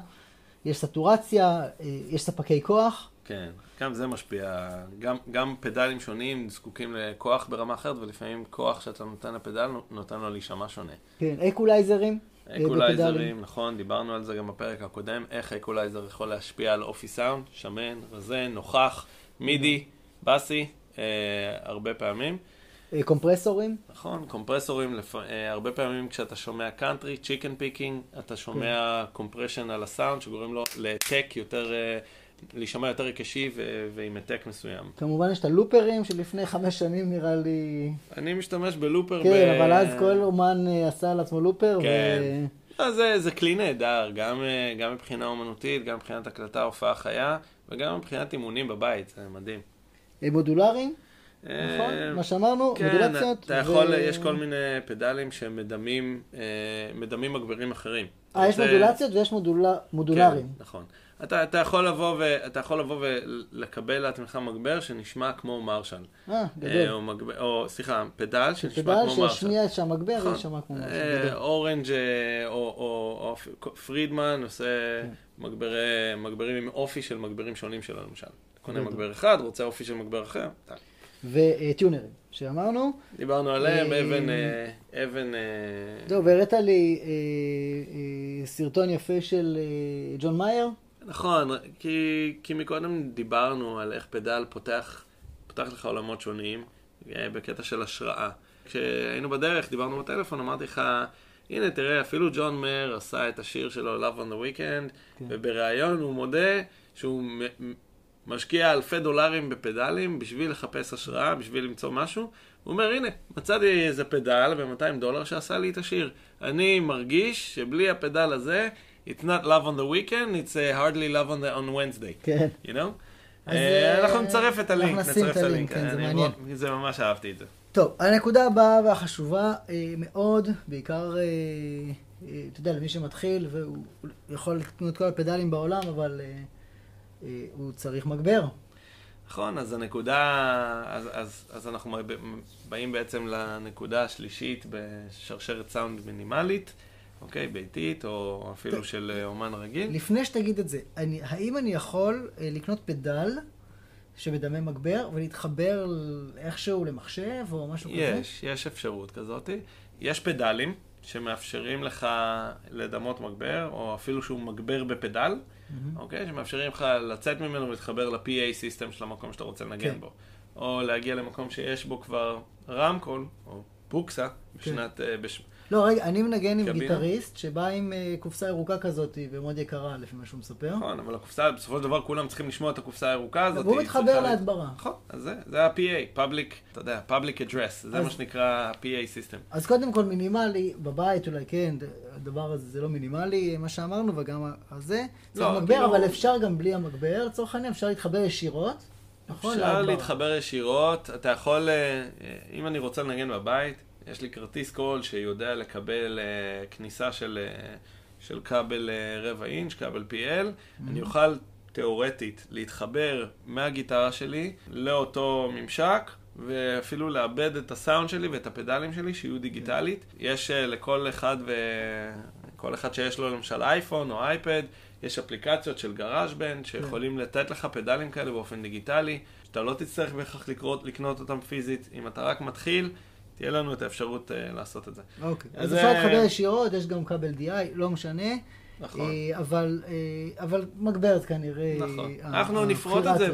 יש סטורציה, אה, יש ספקי כוח, כן, גם זה משפיע. גם, גם פדלים שונים זקוקים לכוח ברמה אחרת, ולפעמים כוח שאתה נותן לפדל נותן לו להישמע שונה. כן, אקולייזרים. אקולייזרים, נכון, דיברנו על זה גם בפרק הקודם, איך אקולייזר יכול להשפיע על אופי סאונד, שמן, רזה, נוכח, מידי, bassy, אה, הרבה פעמים. אה, קומפרסורים? נכון, קומפרסורים, לפ... אה, הרבה פעמים כשאתה שומע country, chicken picking, אתה שומע compression כן. על הסאונד שגורם לו ל attack יותר, אה, להישמע יותר היקשי ו... ועם ה attack מסוים. כמובן יש את ה looper ים שלפני חמש שנים נראה לי... אני משתמש בלופר כן, ב... אבל אז כל אומן עשה על עצמו לופר. כן. ו... לא, זה, זה כלי נהדר, גם, גם מבחינה אומנותית, גם מבחינת הקלטה, הופעה חיה, וגם מבחינת אימונים בבית, זה מדהים. מודולריים? נכון, אה, מה שאמרנו, כן, מודולציות. אתה יכול, ו... יש כל מיני פדלים שמדמים אה, מדמים מגבירים אחרים. אה, יש מודולציות ויש מודולה, מודולריים. כן, נכון. אתה, אתה, יכול לבוא ו, אתה יכול לבוא ולקבל לעצמך מגבר שנשמע כמו מרשל. אה, גדול. או, מגבר, או סליחה, פדל שנשמע כמו מרשל. פדל שישמיע שהמגבר נכון. יישמע כמו מרשל. אורנג' או, או, או פרידמן עושה כן. מגברי, מגברים עם אופי של מגברים שונים שלו למשל. קונה מגבר אחד, רוצה אופי של מגבר אחר. וטיונרים, שאמרנו. דיברנו עליהם, אה, אבן... אה, אבן... זהו, והראית לי אה, סרטון יפה של ג'ון מאייר. נכון, כי, כי מקודם דיברנו על איך פדל פותח, פותח לך עולמות שונים, בקטע של השראה. כשהיינו בדרך, דיברנו בטלפון, אמרתי לך, הנה תראה, אפילו ג'ון מאיר עשה את השיר שלו, Love on the Weekend, כן. ובריאיון הוא מודה שהוא משקיע אלפי דולרים בפדלים בשביל לחפש השראה, בשביל למצוא משהו. הוא אומר, הנה, מצאתי איזה פדל ב-200 דולר שעשה לי את השיר. אני מרגיש שבלי הפדל הזה, it's not love on the weekend, it's uh, hardly love on, the, on Wednesday. כן. You know? אז uh, אנחנו נצרף את הלינק. נשים את הלינק, כן, זה מעניין. זה ממש אהבתי את זה. טוב, הנקודה הבאה והחשובה מאוד, בעיקר, אתה יודע, למי שמתחיל, והוא יכול לקנות את כל הפדלים בעולם, אבל... אה, הוא צריך מגבר. נכון, אז הנקודה, אז, אז, אז אנחנו באים בעצם לנקודה השלישית בשרשרת סאונד מינימלית, אוקיי, ביתית, או אפילו של אה, אומן רגיל. לפני שתגיד את זה, אני, האם אני יכול אה, לקנות פדל שמדמה מגבר ולהתחבר איכשהו למחשב או משהו יש, כזה? יש, יש אפשרות כזאת. יש פדלים שמאפשרים לך לדמות מגבר, או אפילו שהוא מגבר בפדל. mm-hmm. אוקיי? שמאפשרים לך לצאת ממנו ולהתחבר ל-PA סיסטם של המקום שאתה רוצה לנגן כן. בו. או להגיע למקום שיש בו כבר רמקול, או בוקסה, כן. בשנת... כן. בש... לא, רגע, אני מנגן עם גיטריסט שבא עם uh, קופסה ירוקה כזאת, ומאוד יקרה, לפי מה שהוא מספר. נכון, אבל הקופסה, בסופו של דבר כולם צריכים לשמוע את הקופסה הירוקה הזאת. והוא מתחבר להדברה. נכון, אז זה, ה-PA, Public, אתה יודע, Public Address, זה מה שנקרא ה-PA System. אז קודם כל מינימלי, בבית אולי כן, הדבר הזה זה לא מינימלי, מה שאמרנו, וגם הזה. צריך לא, מגבר, כאילו... אבל אפשר גם בלי המגבר, לצורך העניין, אפשר להתחבר ישירות. נכון, אפשר. להתחבר ישירות, אתה יכול, אה, אם אני רוצה לנגן בבית, יש לי כרטיס קול שיודע לקבל uh, כניסה של, uh, של כבל uh, רבע אינץ', כבל PL, mm-hmm. אני אוכל תיאורטית להתחבר מהגיטרה שלי לאותו ממשק. ואפילו לאבד את הסאונד שלי ואת הפדלים שלי שיהיו דיגיטלית. Yeah. יש uh, לכל אחד ו... כל אחד שיש לו למשל אייפון או אייפד, יש אפליקציות של גראז' בנד שיכולים yeah. לתת לך פדלים כאלה באופן דיגיטלי, שאתה לא תצטרך בהכרח לקנות אותם פיזית. אם אתה רק מתחיל, תהיה לנו את האפשרות uh, לעשות את זה. אוקיי, אז אפשר להתחבר ישירות, יש גם כבל DI, לא משנה. נכון. Uh, אבל, uh, אבל מגברת כנראה... נכון. אנחנו נפרוט את זה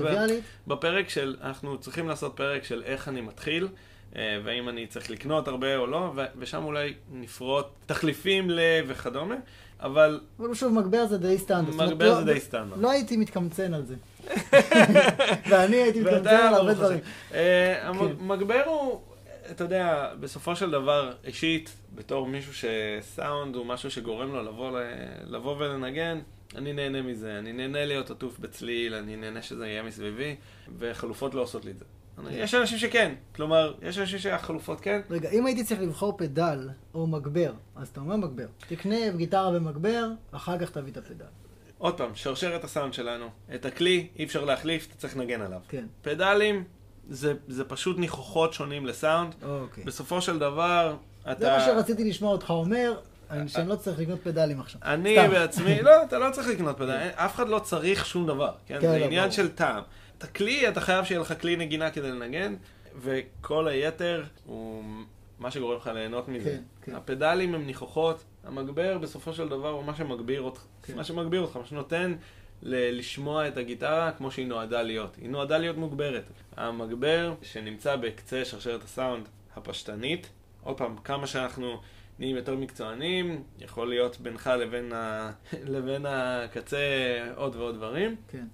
בפרק של, אנחנו צריכים לעשות פרק של איך אני מתחיל. והאם אני צריך לקנות הרבה או לא, ושם אולי נפרוט תחליפים ל... וכדומה, אבל... אבל שוב, מגבר זה די סטנדרט. מגבר לא- זה די סטנדרט. לא הייתי מתקמצן על זה. ואני הייתי מתקמצן על הרבה דברים. מגבר הוא... אתה יודע, בסופו של דבר, אישית, בתור מישהו שסאונד הוא משהו שגורם לו לבוא, לבוא ולנגן, אני נהנה מזה. אני נהנה להיות עטוף בצליל, אני נהנה שזה יהיה מסביבי, וחלופות לא עושות לי את זה. יש אנשים שכן, כלומר, יש אנשים שהחלופות כן. רגע, אם הייתי צריך לבחור פדל או מגבר, אז אתה אומר מגבר. תקנה גיטרה ומגבר, אחר כך תביא את הפדל. עוד פעם, שרשרת הסאונד שלנו. את הכלי אי אפשר להחליף, אתה צריך לנגן עליו. כן. פדלים, זה, זה פשוט ניחוחות שונים לסאונד. אוקיי. בסופו של דבר, אתה... זה מה שרציתי לשמוע אותך אומר. שאני לא צריך לקנות פדלים עכשיו. אני בעצמי, לא, אתה לא צריך לקנות פדלים, אף אחד לא צריך שום דבר, כן? כן זה לא, עניין של טעם. את הכלי, אתה חייב שיהיה לך כלי נגינה כדי לנגן, וכל היתר הוא מה שגורם לך ליהנות מזה. כן, כן. הפדלים הם ניחוחות, המגבר בסופו של דבר הוא מה שמגביר אותך, כן. מה שמגביר אותך, מה שנותן ל- לשמוע את הגיטרה כמו שהיא נועדה להיות. היא נועדה להיות מוגברת. המגבר שנמצא בקצה שרשרת הסאונד הפשטנית, עוד פעם, כמה שאנחנו נהיים יותר מקצוענים, יכול להיות בינך לבין, ה... לבין הקצה עוד ועוד דברים. כן.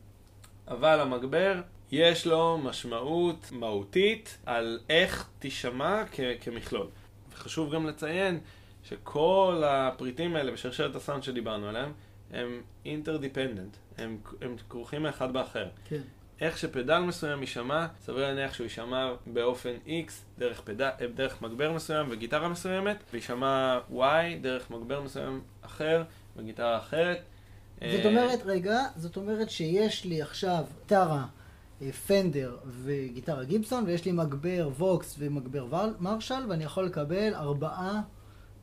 אבל המגבר, יש לו משמעות מהותית על איך תישמע כ- כמכלול. וחשוב גם לציין שכל הפריטים האלה בשרשרת הסאונד שדיברנו עליהם, הם אינטרדיפנדנט, הם, הם כרוכים מאחד באחר. כן. איך שפדל מסוים יישמע, סביר להניח שהוא יישמע באופן X דרך, פדל, דרך מגבר מסוים וגיטרה מסוימת, ויישמע Y דרך מגבר מסוים אחר וגיטרה אחרת. זאת אומרת, רגע, זאת אומרת שיש לי עכשיו גיטרה Fender וגיטרה Gibson, ויש לי מגבר Vox ומגבר Marshall, ואני יכול לקבל ארבעה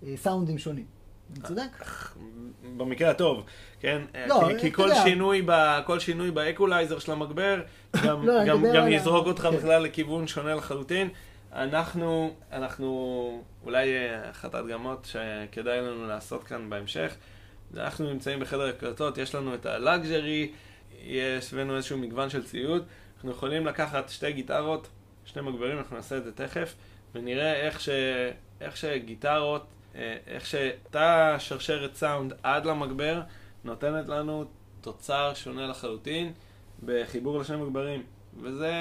אה, סאונדים שונים. צודק? במקרה הטוב, כן? לא, כי, כי כל, שינוי ב, כל שינוי באקולייזר של המגבר גם, לא, גם, גם יזרוק אותך כן. בכלל לכיוון שונה לחלוטין. אנחנו, אנחנו, אולי אה, אחת ההדגמות שכדאי לנו לעשות כאן בהמשך, אנחנו נמצאים בחדר הקלטות, יש לנו את הלאגז'רי, יש לנו איזשהו מגוון של ציוד, אנחנו יכולים לקחת שתי גיטרות, שני מגברים, אנחנו נעשה את זה תכף, ונראה איך, ש, איך שגיטרות איך שאותה שרשרת סאונד עד למגבר נותנת לנו תוצר שונה לחלוטין בחיבור לשני מגברים. וזה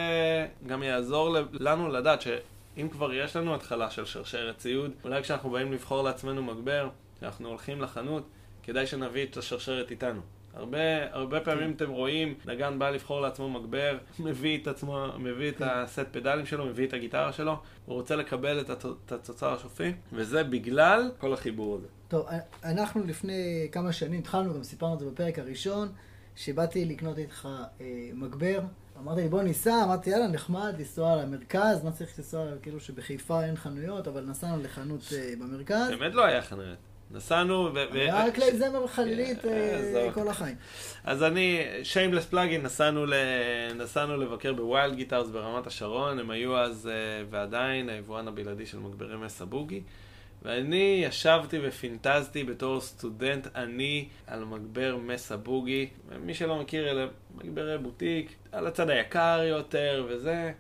גם יעזור לנו לדעת שאם כבר יש לנו התחלה של שרשרת ציוד, אולי כשאנחנו באים לבחור לעצמנו מגבר, כשאנחנו הולכים לחנות, כדאי שנביא את השרשרת איתנו. הרבה, הרבה פעמים אתם רואים, נגן בא לבחור לעצמו מגבר, מביא את עצמו, מביא את הסט פדלים שלו, מביא את הגיטרה שלו, הוא רוצה לקבל את התוצר השופי, וזה בגלל כל החיבור הזה. טוב, אנחנו לפני כמה שנים התחלנו, גם סיפרנו את זה בפרק הראשון, שבאתי לקנות איתך אה, מגבר. אמרתי לי בוא ניסע, אמרתי יאללה נחמד לנסוע למרכז, מה צריך לנסוע, כאילו שבחיפה אין חנויות, אבל נסענו לחנות אה, במרכז. באמת לא היה חנויות. נסענו ו... היה רק כלי זמר חלילית אה, כל החיים. אז אני, shameless plug-in, נסענו לבקר ב Wild Guitars ברמת השרון, הם היו אז אה, ועדיין היבואן הבלעדי של מגברי Mesa Boogie. ואני ישבתי ופינטזתי בתור סטודנט עני על מגבר Mesa Boogie. מי שלא מכיר, אלה מגברי בוטיק, על הצד היקר יותר וזה.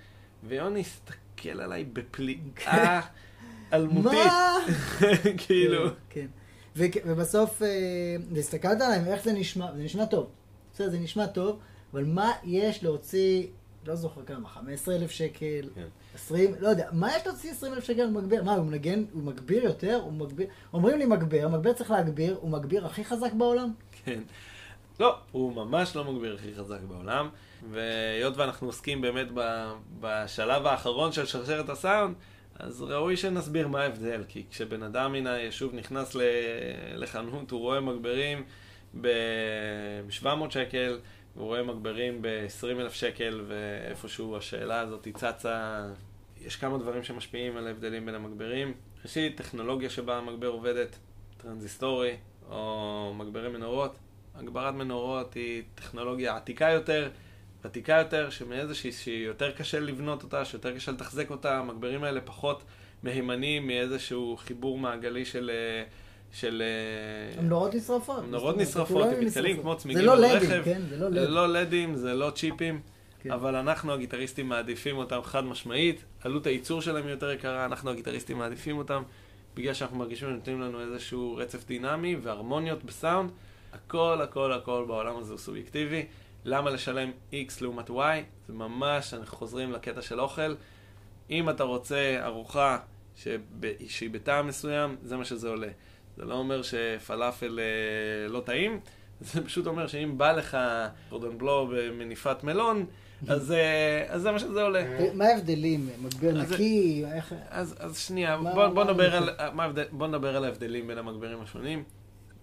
ויוני הסתכל עליי בפליאה אלמותית. מה? כאילו. כן. כן. ובסוף, אה, הסתכלת עליהם, איך זה נשמע, זה נשמע טוב. בסדר, זה נשמע טוב, אבל מה יש להוציא, לא זוכר כמה, 15 אלף שקל, כן. 20, לא יודע, מה יש להוציא 20 אלף שקל על מגביר? מה, הוא מנגן, הוא מגביר יותר? הוא מגביר, אומרים לי מגביר, מגביר צריך להגביר, הוא מגביר הכי חזק בעולם? כן. לא, הוא ממש לא מגביר הכי חזק בעולם, והיות ואנחנו עוסקים באמת בשלב האחרון של שרשרת הסאונד, אז ראוי שנסביר מה ההבדל, כי כשבן אדם מן היישוב נכנס לחנות, הוא רואה מגברים ב-700 שקל, הוא רואה מגברים ב-20,000 שקל, ואיפשהו השאלה הזאת צצה. יש כמה דברים שמשפיעים על ההבדלים בין המגברים. ראשית, טכנולוגיה שבה המגבר עובדת, טרנזיסטורי או מגברי מנורות. הגברת מנורות היא טכנולוגיה עתיקה יותר. ותיקה יותר, שמאיזושהי שהיא יותר קשה לבנות אותה, שיותר קשה לתחזק אותה, המגברים האלה פחות מהימנים מאיזשהו חיבור מעגלי של... אה, של... אה, הם נורות נשרפות. הם נורות נשרפות, הם מתקלים כמו צמיגים ברכב. זה לא לדים, כן? זה לא לדים. זה לא לדים, זה לא צ'יפים. כן. אבל אנחנו הגיטריסטים מעדיפים אותם חד משמעית, עלות הייצור שלהם יותר יקרה, אנחנו הגיטריסטים מעדיפים אותם בגלל שאנחנו מרגישים שנותנים לנו איזשהו רצף דינמי והרמוניות בסאונד. הכל הכל הכל בעולם הזה הוא סובייקטיבי. למה לשלם X לעומת Y? זה ממש, אנחנו חוזרים לקטע של אוכל. אם אתה רוצה ארוחה שב, שהיא בטעם מסוים, זה מה שזה עולה. זה לא אומר שפלאפל אה, לא טעים, זה פשוט אומר שאם בא לך קורדון בלו במניפת מלון, אז, אה, אז זה מה שזה עולה. מה ההבדלים? מגביר נקי? אז, אז שנייה, מה, בוא, בוא, נדבר על, מה, בוא נדבר על ההבדלים בין המגבירים השונים.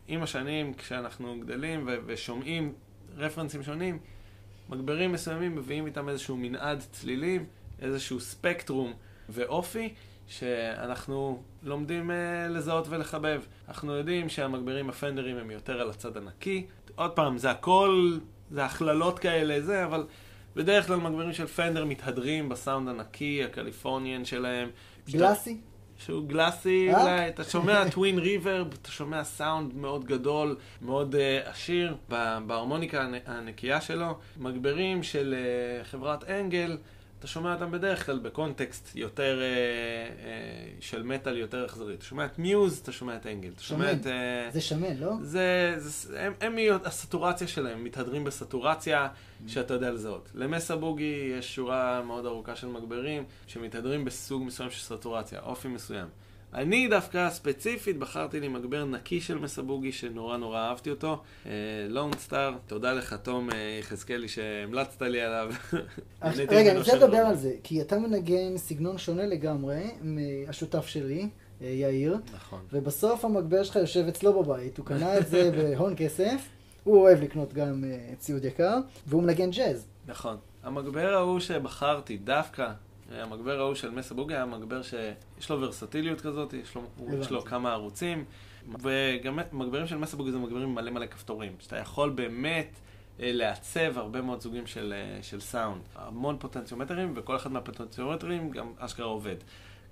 עם השנים, כשאנחנו גדלים ושומעים רפרנסים שונים, מגברים מסוימים מביאים איתם איזשהו מנעד צלילים, איזשהו ספקטרום ואופי, שאנחנו לומדים uh, לזהות ולחבב. אנחנו יודעים שהמגבירים הפנדרים הם יותר על הצד הנקי. עוד פעם, זה הכל, זה הכללות כאלה, זה, אבל בדרך כלל מגבירים של Fender מתהדרים בסאונד הנקי, הקליפורניאן שלהם. glassy? שהוא glassy, אה? אולי, אתה שומע Twin Reverb, אתה שומע סאונד מאוד גדול, מאוד uh, עשיר, בהרמוניקה הנקייה שלו. מגברים של uh, חברת Engl, אתה שומע אותם בדרך כלל ב context יותר אה, אה, של מטאל יותר אכזרי. אתה שומע את Muse, אתה שומע את Engl. אתה שומע את... אה, זה שמן, לא? זה, זה, הם, הם, הסטורציה שלהם, מתהדרים בסטורציה mm. שאתה יודע לזהות. למסה בוגי יש שורה מאוד ארוכה של מגברים שמתהדרים בסוג מסוים של סטורציה, אופי מסוים. אני דווקא ספציפית בחרתי לי מגבר נקי של מסבוגי שנורא נורא אהבתי אותו. לונג uh, סטאר, תודה לך תום אה, יחזקאלי שהמלצת לי עליו. רגע, אני רוצה לדבר על זה, כי אתה מנגן סגנון שונה לגמרי מהשותף שלי. אה, יאיר, נכון. ובסוף המגבר שלך יושב אצלו בבית, הוא קנה את זה בהון כסף, הוא אוהב לקנות גם ציוד יקר, והוא מנגן ג'אז. נכון. המגבר ההוא שבחרתי דווקא המגבר ההוא של מסה בוגי היה מגבר שיש לו ורסטיליות כזאת, יש לו, יש לו כמה ערוצים, וגם מגברים של מסה בוגי זה מגברים מלא מלא כפתורים, שאתה יכול באמת אה, לעצב הרבה מאוד סוגים של, אה, של סאונד. המון פוטנציומטרים, וכל אחד מהפוטנציומטרים גם אשכרה עובד.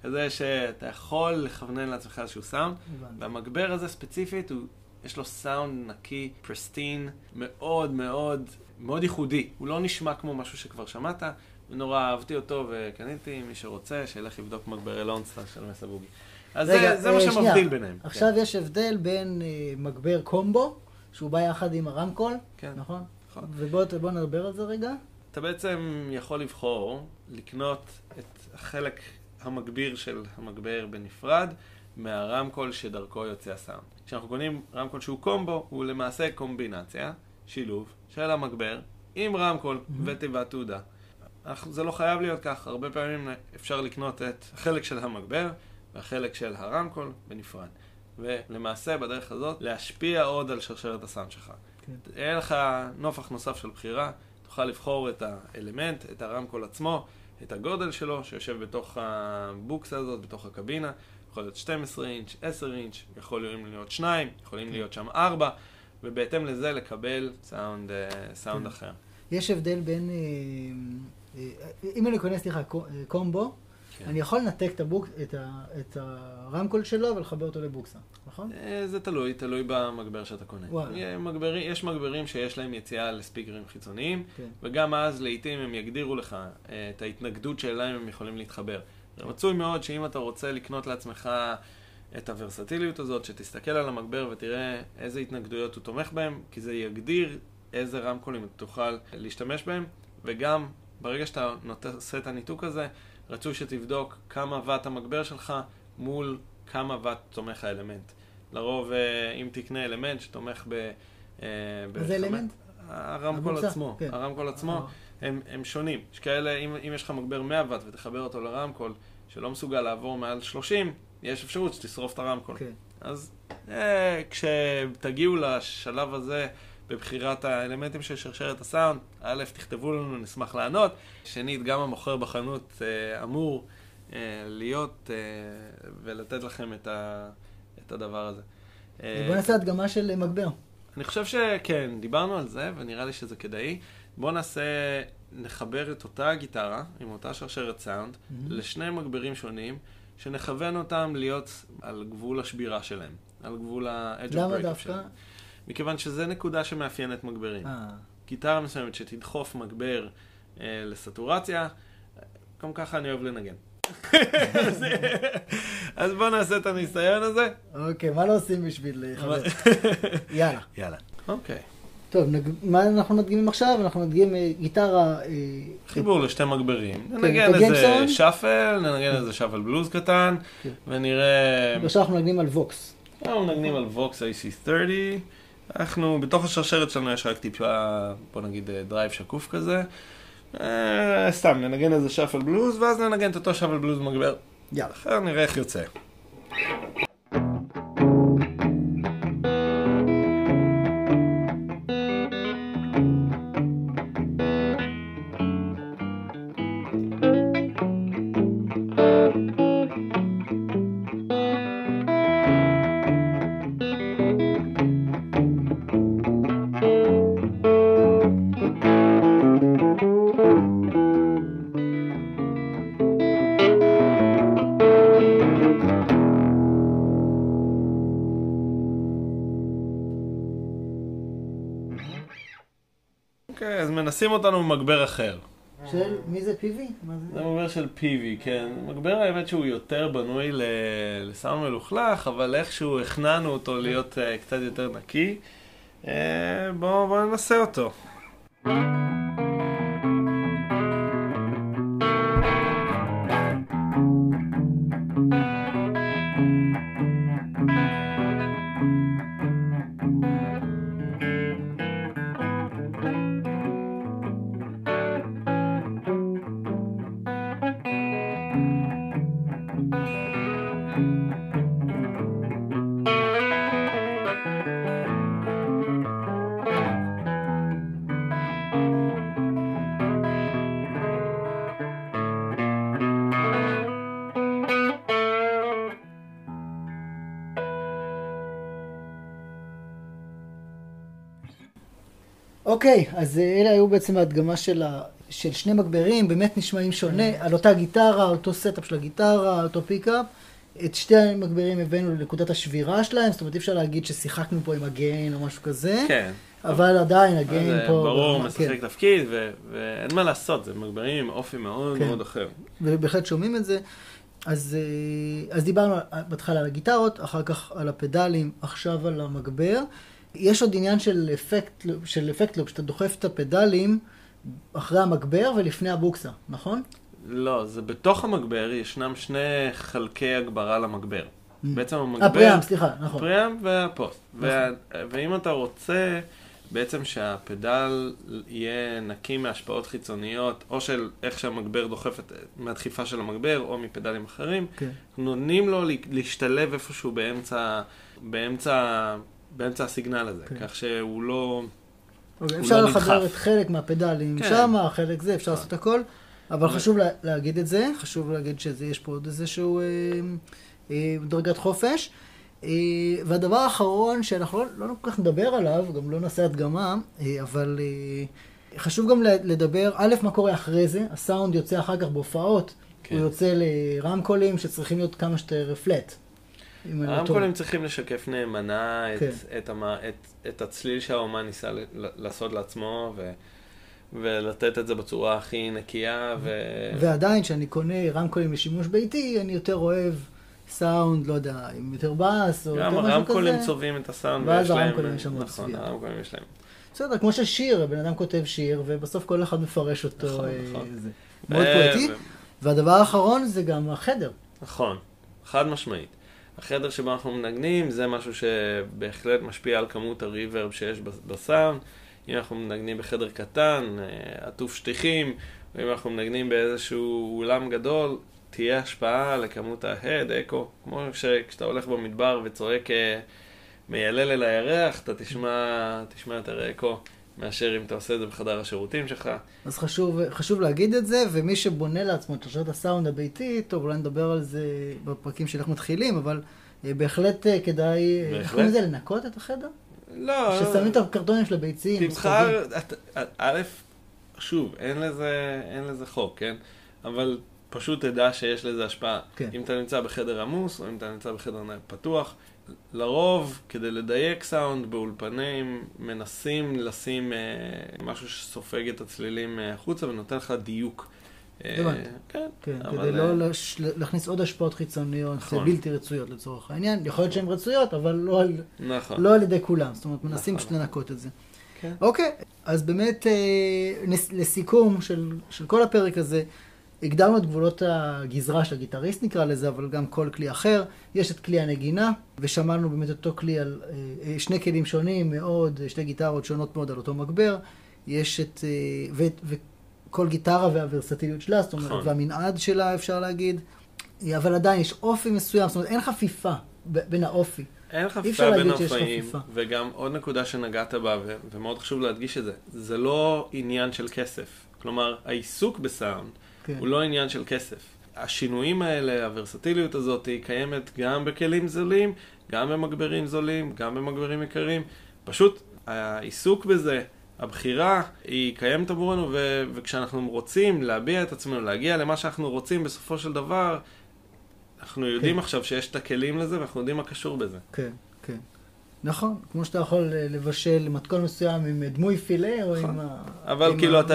כזה שאתה יכול לכוונן לעצמך איזשהו סאונד, והמגבר הזה ספציפית, הוא, יש לו סאונד נקי, פרסטין, מאוד מאוד מאוד ייחודי. הוא לא נשמע כמו משהו שכבר שמעת, ונורא אהבתי אותו וקניתי, מי שרוצה, שילך לבדוק מגברי לונסטר של מסה בוגי. אז רגע, זה, זה מה אה, שמבדיל ביניהם. עכשיו כן. יש הבדל בין uh, מגבר קומבו, שהוא בא יחד עם הרמקול, כן. נכון? נכון. ובוא נדבר על זה רגע. אתה בעצם יכול לבחור לקנות את החלק המגביר של המגבר בנפרד מהרמקול שדרכו יוצא הסאונד. כשאנחנו קונים רמקול שהוא קומבו, הוא למעשה קומבינציה, שילוב, של המגבר עם רמקול mm-hmm. ותיבת תעודה. זה לא חייב להיות כך, הרבה פעמים אפשר לקנות את החלק של המגבר והחלק של הרמקול בנפרד. ולמעשה בדרך הזאת להשפיע עוד על שרשרת הסאונד שלך. כן. יהיה לך נופח נוסף של בחירה, תוכל לבחור את האלמנט, את הרמקול עצמו, את הגודל שלו שיושב בתוך הבוקסה הזאת, בתוך הקבינה. יכול להיות 12 אינץ', 10 אינץ', יכולים להיות 2, יכולים כן. להיות שם 4, ובהתאם לזה לקבל סאונד, אה, סאונד כן. אחר. יש הבדל בין... אם אני קונה, סליחה, קומבו, כן. אני יכול לנתק את, הבוק, את, ה, את הרמקול שלו ולחבר אותו לבוקסה, נכון? אה, זה תלוי, תלוי במגבר שאתה קונה. מגברים, יש מגברים שיש להם יציאה לספיקרים חיצוניים, כן. וגם אז לעיתים הם יגדירו לך אה, את ההתנגדות שלהם הם יכולים להתחבר. זה מצוי מאוד שאם אתה רוצה לקנות לעצמך את הוורסטיליות הזאת, שתסתכל על המגבר ותראה איזה התנגדויות הוא תומך בהם, כי זה יגדיר איזה רמקולים אתה תוכל להשתמש בהם, וגם ברגע שאתה עושה את הניתוק הזה, רצוי שתבדוק כמה ואט המגבר שלך מול כמה ואט תומך האלמנט. לרוב, אה, אם תקנה אלמנט שתומך ב... אה, איזה אלמנט? הרמקול עצמו. כן. הרמקול עצמו, אה. הם, הם שונים. יש כאלה, אם, אם יש לך מגבר 100 ואט ותחבר אותו לרמקול, שלא מסוגל לעבור מעל 30, יש אפשרות שתשרוף את הרמקול. כן. אז אה, כשתגיעו לשלב הזה, בבחירת האלמנטים של שרשרת הסאונד. א', תכתבו לנו, נשמח לענות. שנית, גם המוכר בחנות אה, אמור אה, להיות אה, ולתת לכם את, ה, את הדבר הזה. בוא נעשה הדגמה של מגבר. אני חושב שכן, דיברנו על זה, ונראה לי שזה כדאי. בואו נעשה, נחבר את אותה גיטרה, עם אותה שרשרת סאונד, mm-hmm. לשני מגברים שונים, שנכוון אותם להיות על גבול השבירה שלהם, על גבול ה-edge of break למה דווקא? מכיוון שזה נקודה שמאפיינת מגברים. אה. גיטרה מסוימת שתדחוף מגבר אה, לסטורציה, גם ככה אני אוהב לנגן. אז בואו נעשה את הניסיון הזה. אוקיי, מה לא עושים בשביל חבר? יאללה. יאללה. אוקיי. טוב, נג... מה אנחנו מדגימים עכשיו? אנחנו מדגימים אה, גיטרה... אה, חיבור לשתי מגברים. כן, ננגן איזה shuffle, ננגן איזה shuffle בלוז קטן, כן. ונראה... עכשיו אנחנו מנגנים על Vox. אנחנו מנגנים על Vox AC30. אנחנו, בתוך השרשרת שלנו יש רק טיפה, בוא נגיד, drive שקוף כזה. אה, סתם, ננגן איזה shuffle בלוז, ואז ננגן את אותו shuffle בלוז מגבר. יאללה. אחר נראה איך יוצא. מנסים אותנו במגבר אחר. של מי זה PV? זה מגבר של PV, כן. מגבר האמת שהוא יותר בנוי לסאונד מלוכלך, אבל איכשהו הכנענו אותו להיות uh, קצת יותר נקי. Uh, בואו בוא ננסה אותו. אוקיי, אז אלה היו בעצם ההדגמה של, ה, של שני מגברים, באמת נשמעים שונה, כן. על אותה גיטרה, אותו setup של הגיטרה, אותו pickup. את שתי המגברים הבאנו לנקודת השבירה שלהם, זאת אומרת אי אפשר להגיד ששיחקנו פה עם ה gain או משהו כזה. כן. אבל עדיין ה gain פה... ברור, משחק כן. תפקיד, ואין מה לעשות, זה מגברים עם אופי מאוד כן. מאוד אחר. ובהחלט שומעים את זה. אז, אה, אז דיברנו בהתחלה על הגיטרות, אחר כך על הפדלים, עכשיו על המגבר. יש עוד עניין של אפקט, של אפקט לופ, שאתה דוחף את הפדלים אחרי המגבר ולפני הבוקסה, נכון? לא, זה בתוך המגבר, ישנם שני חלקי הגברה למגבר. Mm. בעצם המגבר... הפריאם, סליחה, נכון. הפריאם והפוסט. נכון. וה... ואם אתה רוצה בעצם שהפדל יהיה נקי מהשפעות חיצוניות, או של איך שהמגבר דוחף את... מהדחיפה של המגבר, או מפדלים אחרים. כן. נותנים לו להשתלב איפשהו באמצע, באמצע באמצע הסיגנל הזה, כן. כך שהוא לא... אוקיי, אפשר לא לחבר את חלק מהפדלים כן. שמה, חלק זה, אפשר לעשות הכל, אבל חשוב לה, להגיד את זה, חשוב להגיד שיש פה עוד איזשהו אה, אה, דרגת חופש. אה, והדבר האחרון שאנחנו לא, לא כל כך נדבר עליו, גם לא נעשה הדגמה, אה, אבל אה, חשוב גם לדבר, א', מה קורה אחרי זה, הסאונד יוצא אחר כך בהופעות, כן. הוא יוצא לרמקולים שצריכים להיות כמה שיותר פלט. הרמקולים צריכים לשקף נאמנה את, כן. את, המה, את, את הצליל שהאומן ניסה לעשות לעצמו, ו, ולתת את זה בצורה הכי נקייה. ו... ועדיין, כשאני קונה רמקולים לשימוש ביתי, אני יותר אוהב סאונד, לא יודע, עם יותר בס, או יותר משהו כזה. גם הרמקולים צובעים את הסאונד, ויש להם... ואז הרמקולים יש שם נכון, הרמקולים יש להם. בסדר, כמו ששיר, הבן אדם כותב שיר, ובסוף כל אחד מפרש אותו. נכון, אה, נכון. מאוד פואטי. והדבר האחרון זה גם החדר. נכון, חד משמעית. החדר שבו אנחנו מנגנים זה משהו שבהחלט משפיע על כמות הריברב שיש בסאונד. אם אנחנו מנגנים בחדר קטן, אה, עטוף שטיחים, או אם אנחנו מנגנים באיזשהו אולם גדול, תהיה השפעה לכמות ההד, אקו, כמו שכשאתה הולך במדבר וצועק אה, מיילל אל הירח, אתה תשמע, תשמע יותר אקו. מאשר אם אתה עושה את זה בחדר השירותים שלך. אז חשוב, חשוב להגיד את זה, ומי שבונה לעצמו את שרשרת הסאונד הביתי, טוב, אולי נדבר על זה בפרקים של איך מתחילים, אבל אה, בהחלט אה, כדאי, איך קוראים לזה, לנקות את החדר? לא. ששמים את הקרטונים של הביצים. תבחר, א', שוב, אין לזה, אין לזה חוק, כן? אבל פשוט תדע שיש לזה השפעה. כן. אם אתה נמצא בחדר עמוס, או אם אתה נמצא בחדר פתוח, לרוב, כדי לדייק סאונד באולפנים, מנסים לשים אה, משהו שסופג את הצלילים אה, החוצה ונותן לך דיוק. אה, כן, כן אבל... כדי לא אה, לש... להכניס עוד השפעות חיצוניות נכון. בלתי רצויות לצורך העניין. יכול להיות שהן רצויות, אבל לא על, נכון. לא על ידי כולם. זאת אומרת, מנסים נכון. לנקות את זה. כן. אוקיי, אז באמת, אה, לסיכום של, של כל הפרק הזה, הגדרנו את גבולות הגזרה של הגיטריסט נקרא לזה, אבל גם כל כלי אחר. יש את כלי הנגינה, ושמענו באמת אותו כלי על אה, אה, שני כלים שונים מאוד, שתי גיטרות שונות מאוד על אותו מגבר. יש את... אה, ו, וכל גיטרה והוורסטיליות שלה, זאת אומרת, נכון. והמנעד שלה אפשר להגיד. אבל עדיין יש אופי מסוים, זאת אומרת, אין חפיפה בין האופי. אין חפיפה בין אופאים, וגם עוד נקודה שנגעת בה, ו- ומאוד חשוב להדגיש את זה, זה לא עניין של כסף. כלומר, העיסוק בסאונד כן. הוא לא עניין של כסף. השינויים האלה, הוורסטיליות הזאת, היא קיימת גם בכלים זולים, גם במגברים זולים, גם במגברים יקרים. פשוט העיסוק בזה, הבחירה, היא קיימת עבורנו, ו- וכשאנחנו רוצים להביע את עצמנו, להגיע למה שאנחנו רוצים בסופו של דבר, אנחנו יודעים כן. עכשיו שיש את הכלים לזה, ואנחנו יודעים מה קשור בזה. כן. נכון, כמו שאתה יכול אה, לבשל מתכון מסוים עם דמוי פילה או נכון. עם ה... אבל כאילו אתה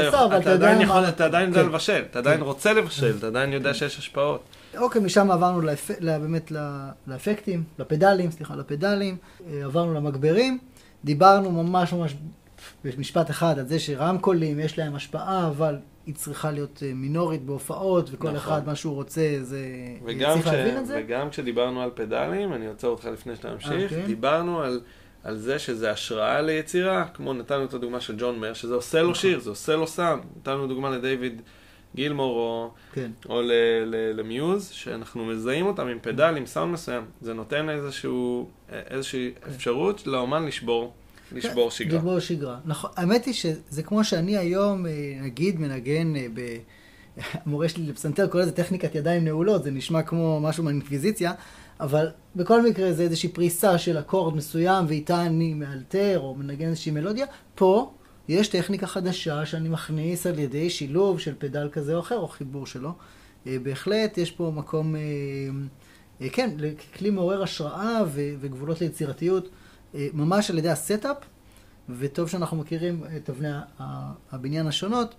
עדיין יכול, אתה עדיין יודע כן. לבשל, אתה עדיין כן. רוצה לבשל, אתה עדיין יודע שיש השפעות. אוקיי, משם עברנו באמת לאפקטים, לפדלים, סליחה, לפדלים, אה, עברנו למגברים, דיברנו ממש ממש במשפט אחד על זה שרמקולים יש להם השפעה, אבל היא צריכה להיות אה, מינורית בהופעות, וכל נכון. אחד מה שהוא רוצה, זה... וגם, צריך כש... להבין את זה. וגם כשדיברנו על פדלים, אני עוצר אותך לפני שאתה ממשיך, אוקיי. דיברנו על, על זה שזה השראה ליצירה, כמו נתנו את הדוגמה של ג'ון מר, שזה עושה לו נכון. שיר, זה עושה לו סאונד. נתנו דוגמה לדיוויד גילמור או, כן. או ל, ל, למיוז, שאנחנו מזהים אותם עם פדל, עם סאונד מסוים. זה נותן איזשהו, איזושהי אפשרות לאומן לשבור, לשבור כן, שגרה. לשבור שגרה. נכון, האמת היא שזה כמו שאני היום, אה, נגיד, מנגן אה, ב... המורה שלי לפסנתר קורא לזה טכניקת ידיים נעולות, זה נשמע כמו משהו מהאינקוויזיציה, אבל בכל מקרה זה איזושהי פריסה של אקורד מסוים, ואיתה אני מאלתר או מנגן איזושהי מלודיה. פה יש טכניקה חדשה שאני מכניס על ידי שילוב של פדל כזה או אחר, או חיבור שלו. אה, בהחלט יש פה מקום, כן, לכלי מעורר השראה וגבולות ליצירתיות, ממש על ידי ה setup, וטוב שאנחנו מכירים את אבני הבניין השונות.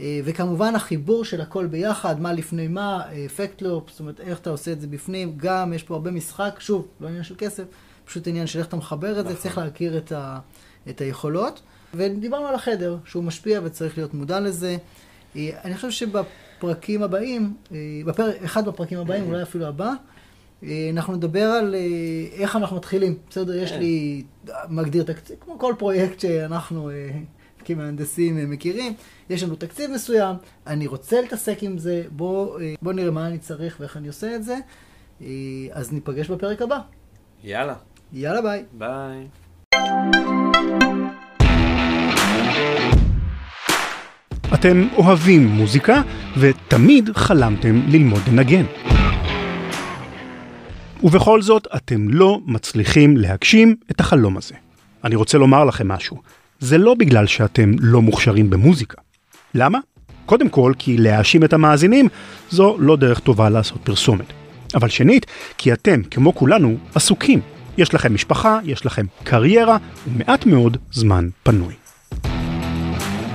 אה, וכמובן החיבור של הכל ביחד, מה לפני מה, effect loop, זאת אומרת איך אתה עושה את זה בפנים, גם יש פה הרבה משחק, שוב, לא עניין של כסף, פשוט עניין של איך אתה מחבר את זה, נכון. צריך להכיר את, ה, את היכולות. ודיברנו על החדר, שהוא משפיע וצריך להיות מודע לזה. אה, אני חושב שבפרקים הבאים, אה, בפרק, אחד בפרקים הבאים, אולי אפילו הבא, אה, אנחנו נדבר על אה, איך אנחנו מתחילים. בסדר, יש כן. לי, מגדיר תקציב, כמו כל פרויקט שאנחנו אה, כמהנדסים אה, מכירים, יש לנו תקציב מסוים, אני רוצה להתעסק עם זה, בוא, אה, בוא נראה מה אני צריך ואיך אני עושה את זה. אה, אז ניפגש בפרק הבא. יאללה, יאללה ביי. ביי. אתם אוהבים מוזיקה ותמיד חלמתם ללמוד לנגן. ובכל זאת, אתם לא מצליחים להגשים את החלום הזה. אני רוצה לומר לכם משהו, זה לא בגלל שאתם לא מוכשרים במוזיקה. למה? קודם כל, כי להאשים את המאזינים זו לא דרך טובה לעשות פרסומת. אבל שנית, כי אתם, כמו כולנו, עסוקים. יש לכם משפחה, יש לכם קריירה ומעט מאוד זמן פנוי.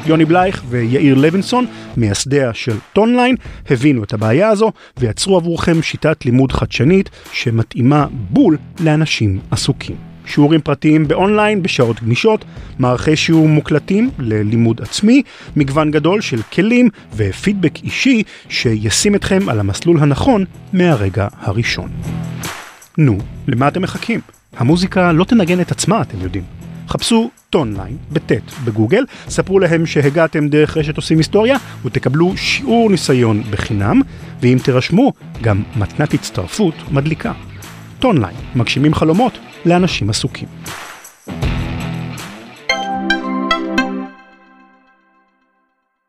יוני בלייך ויאיר לוינסון, מייסדיה של טונליין, הבינו את הבעיה הזו ויצרו עבורכם שיטת לימוד חדשנית שמתאימה בול לאנשים עסוקים. שיעורים פרטיים באונליין בשעות גמישות, מערכי שיעור מוקלטים ללימוד עצמי, מגוון גדול של כלים ופידבק אישי שישים אתכם על המסלול הנכון מהרגע הראשון. נו, למה אתם מחכים? המוזיקה לא תנגן את עצמה, אתם יודעים. חפשו טונליין, בטית, בגוגל, ספרו להם שהגעתם דרך רשת עושים היסטוריה ותקבלו שיעור ניסיון בחינם, ואם תירשמו, גם מתנת הצטרפות מדליקה. טונליין, מגשימים חלומות לאנשים עסוקים.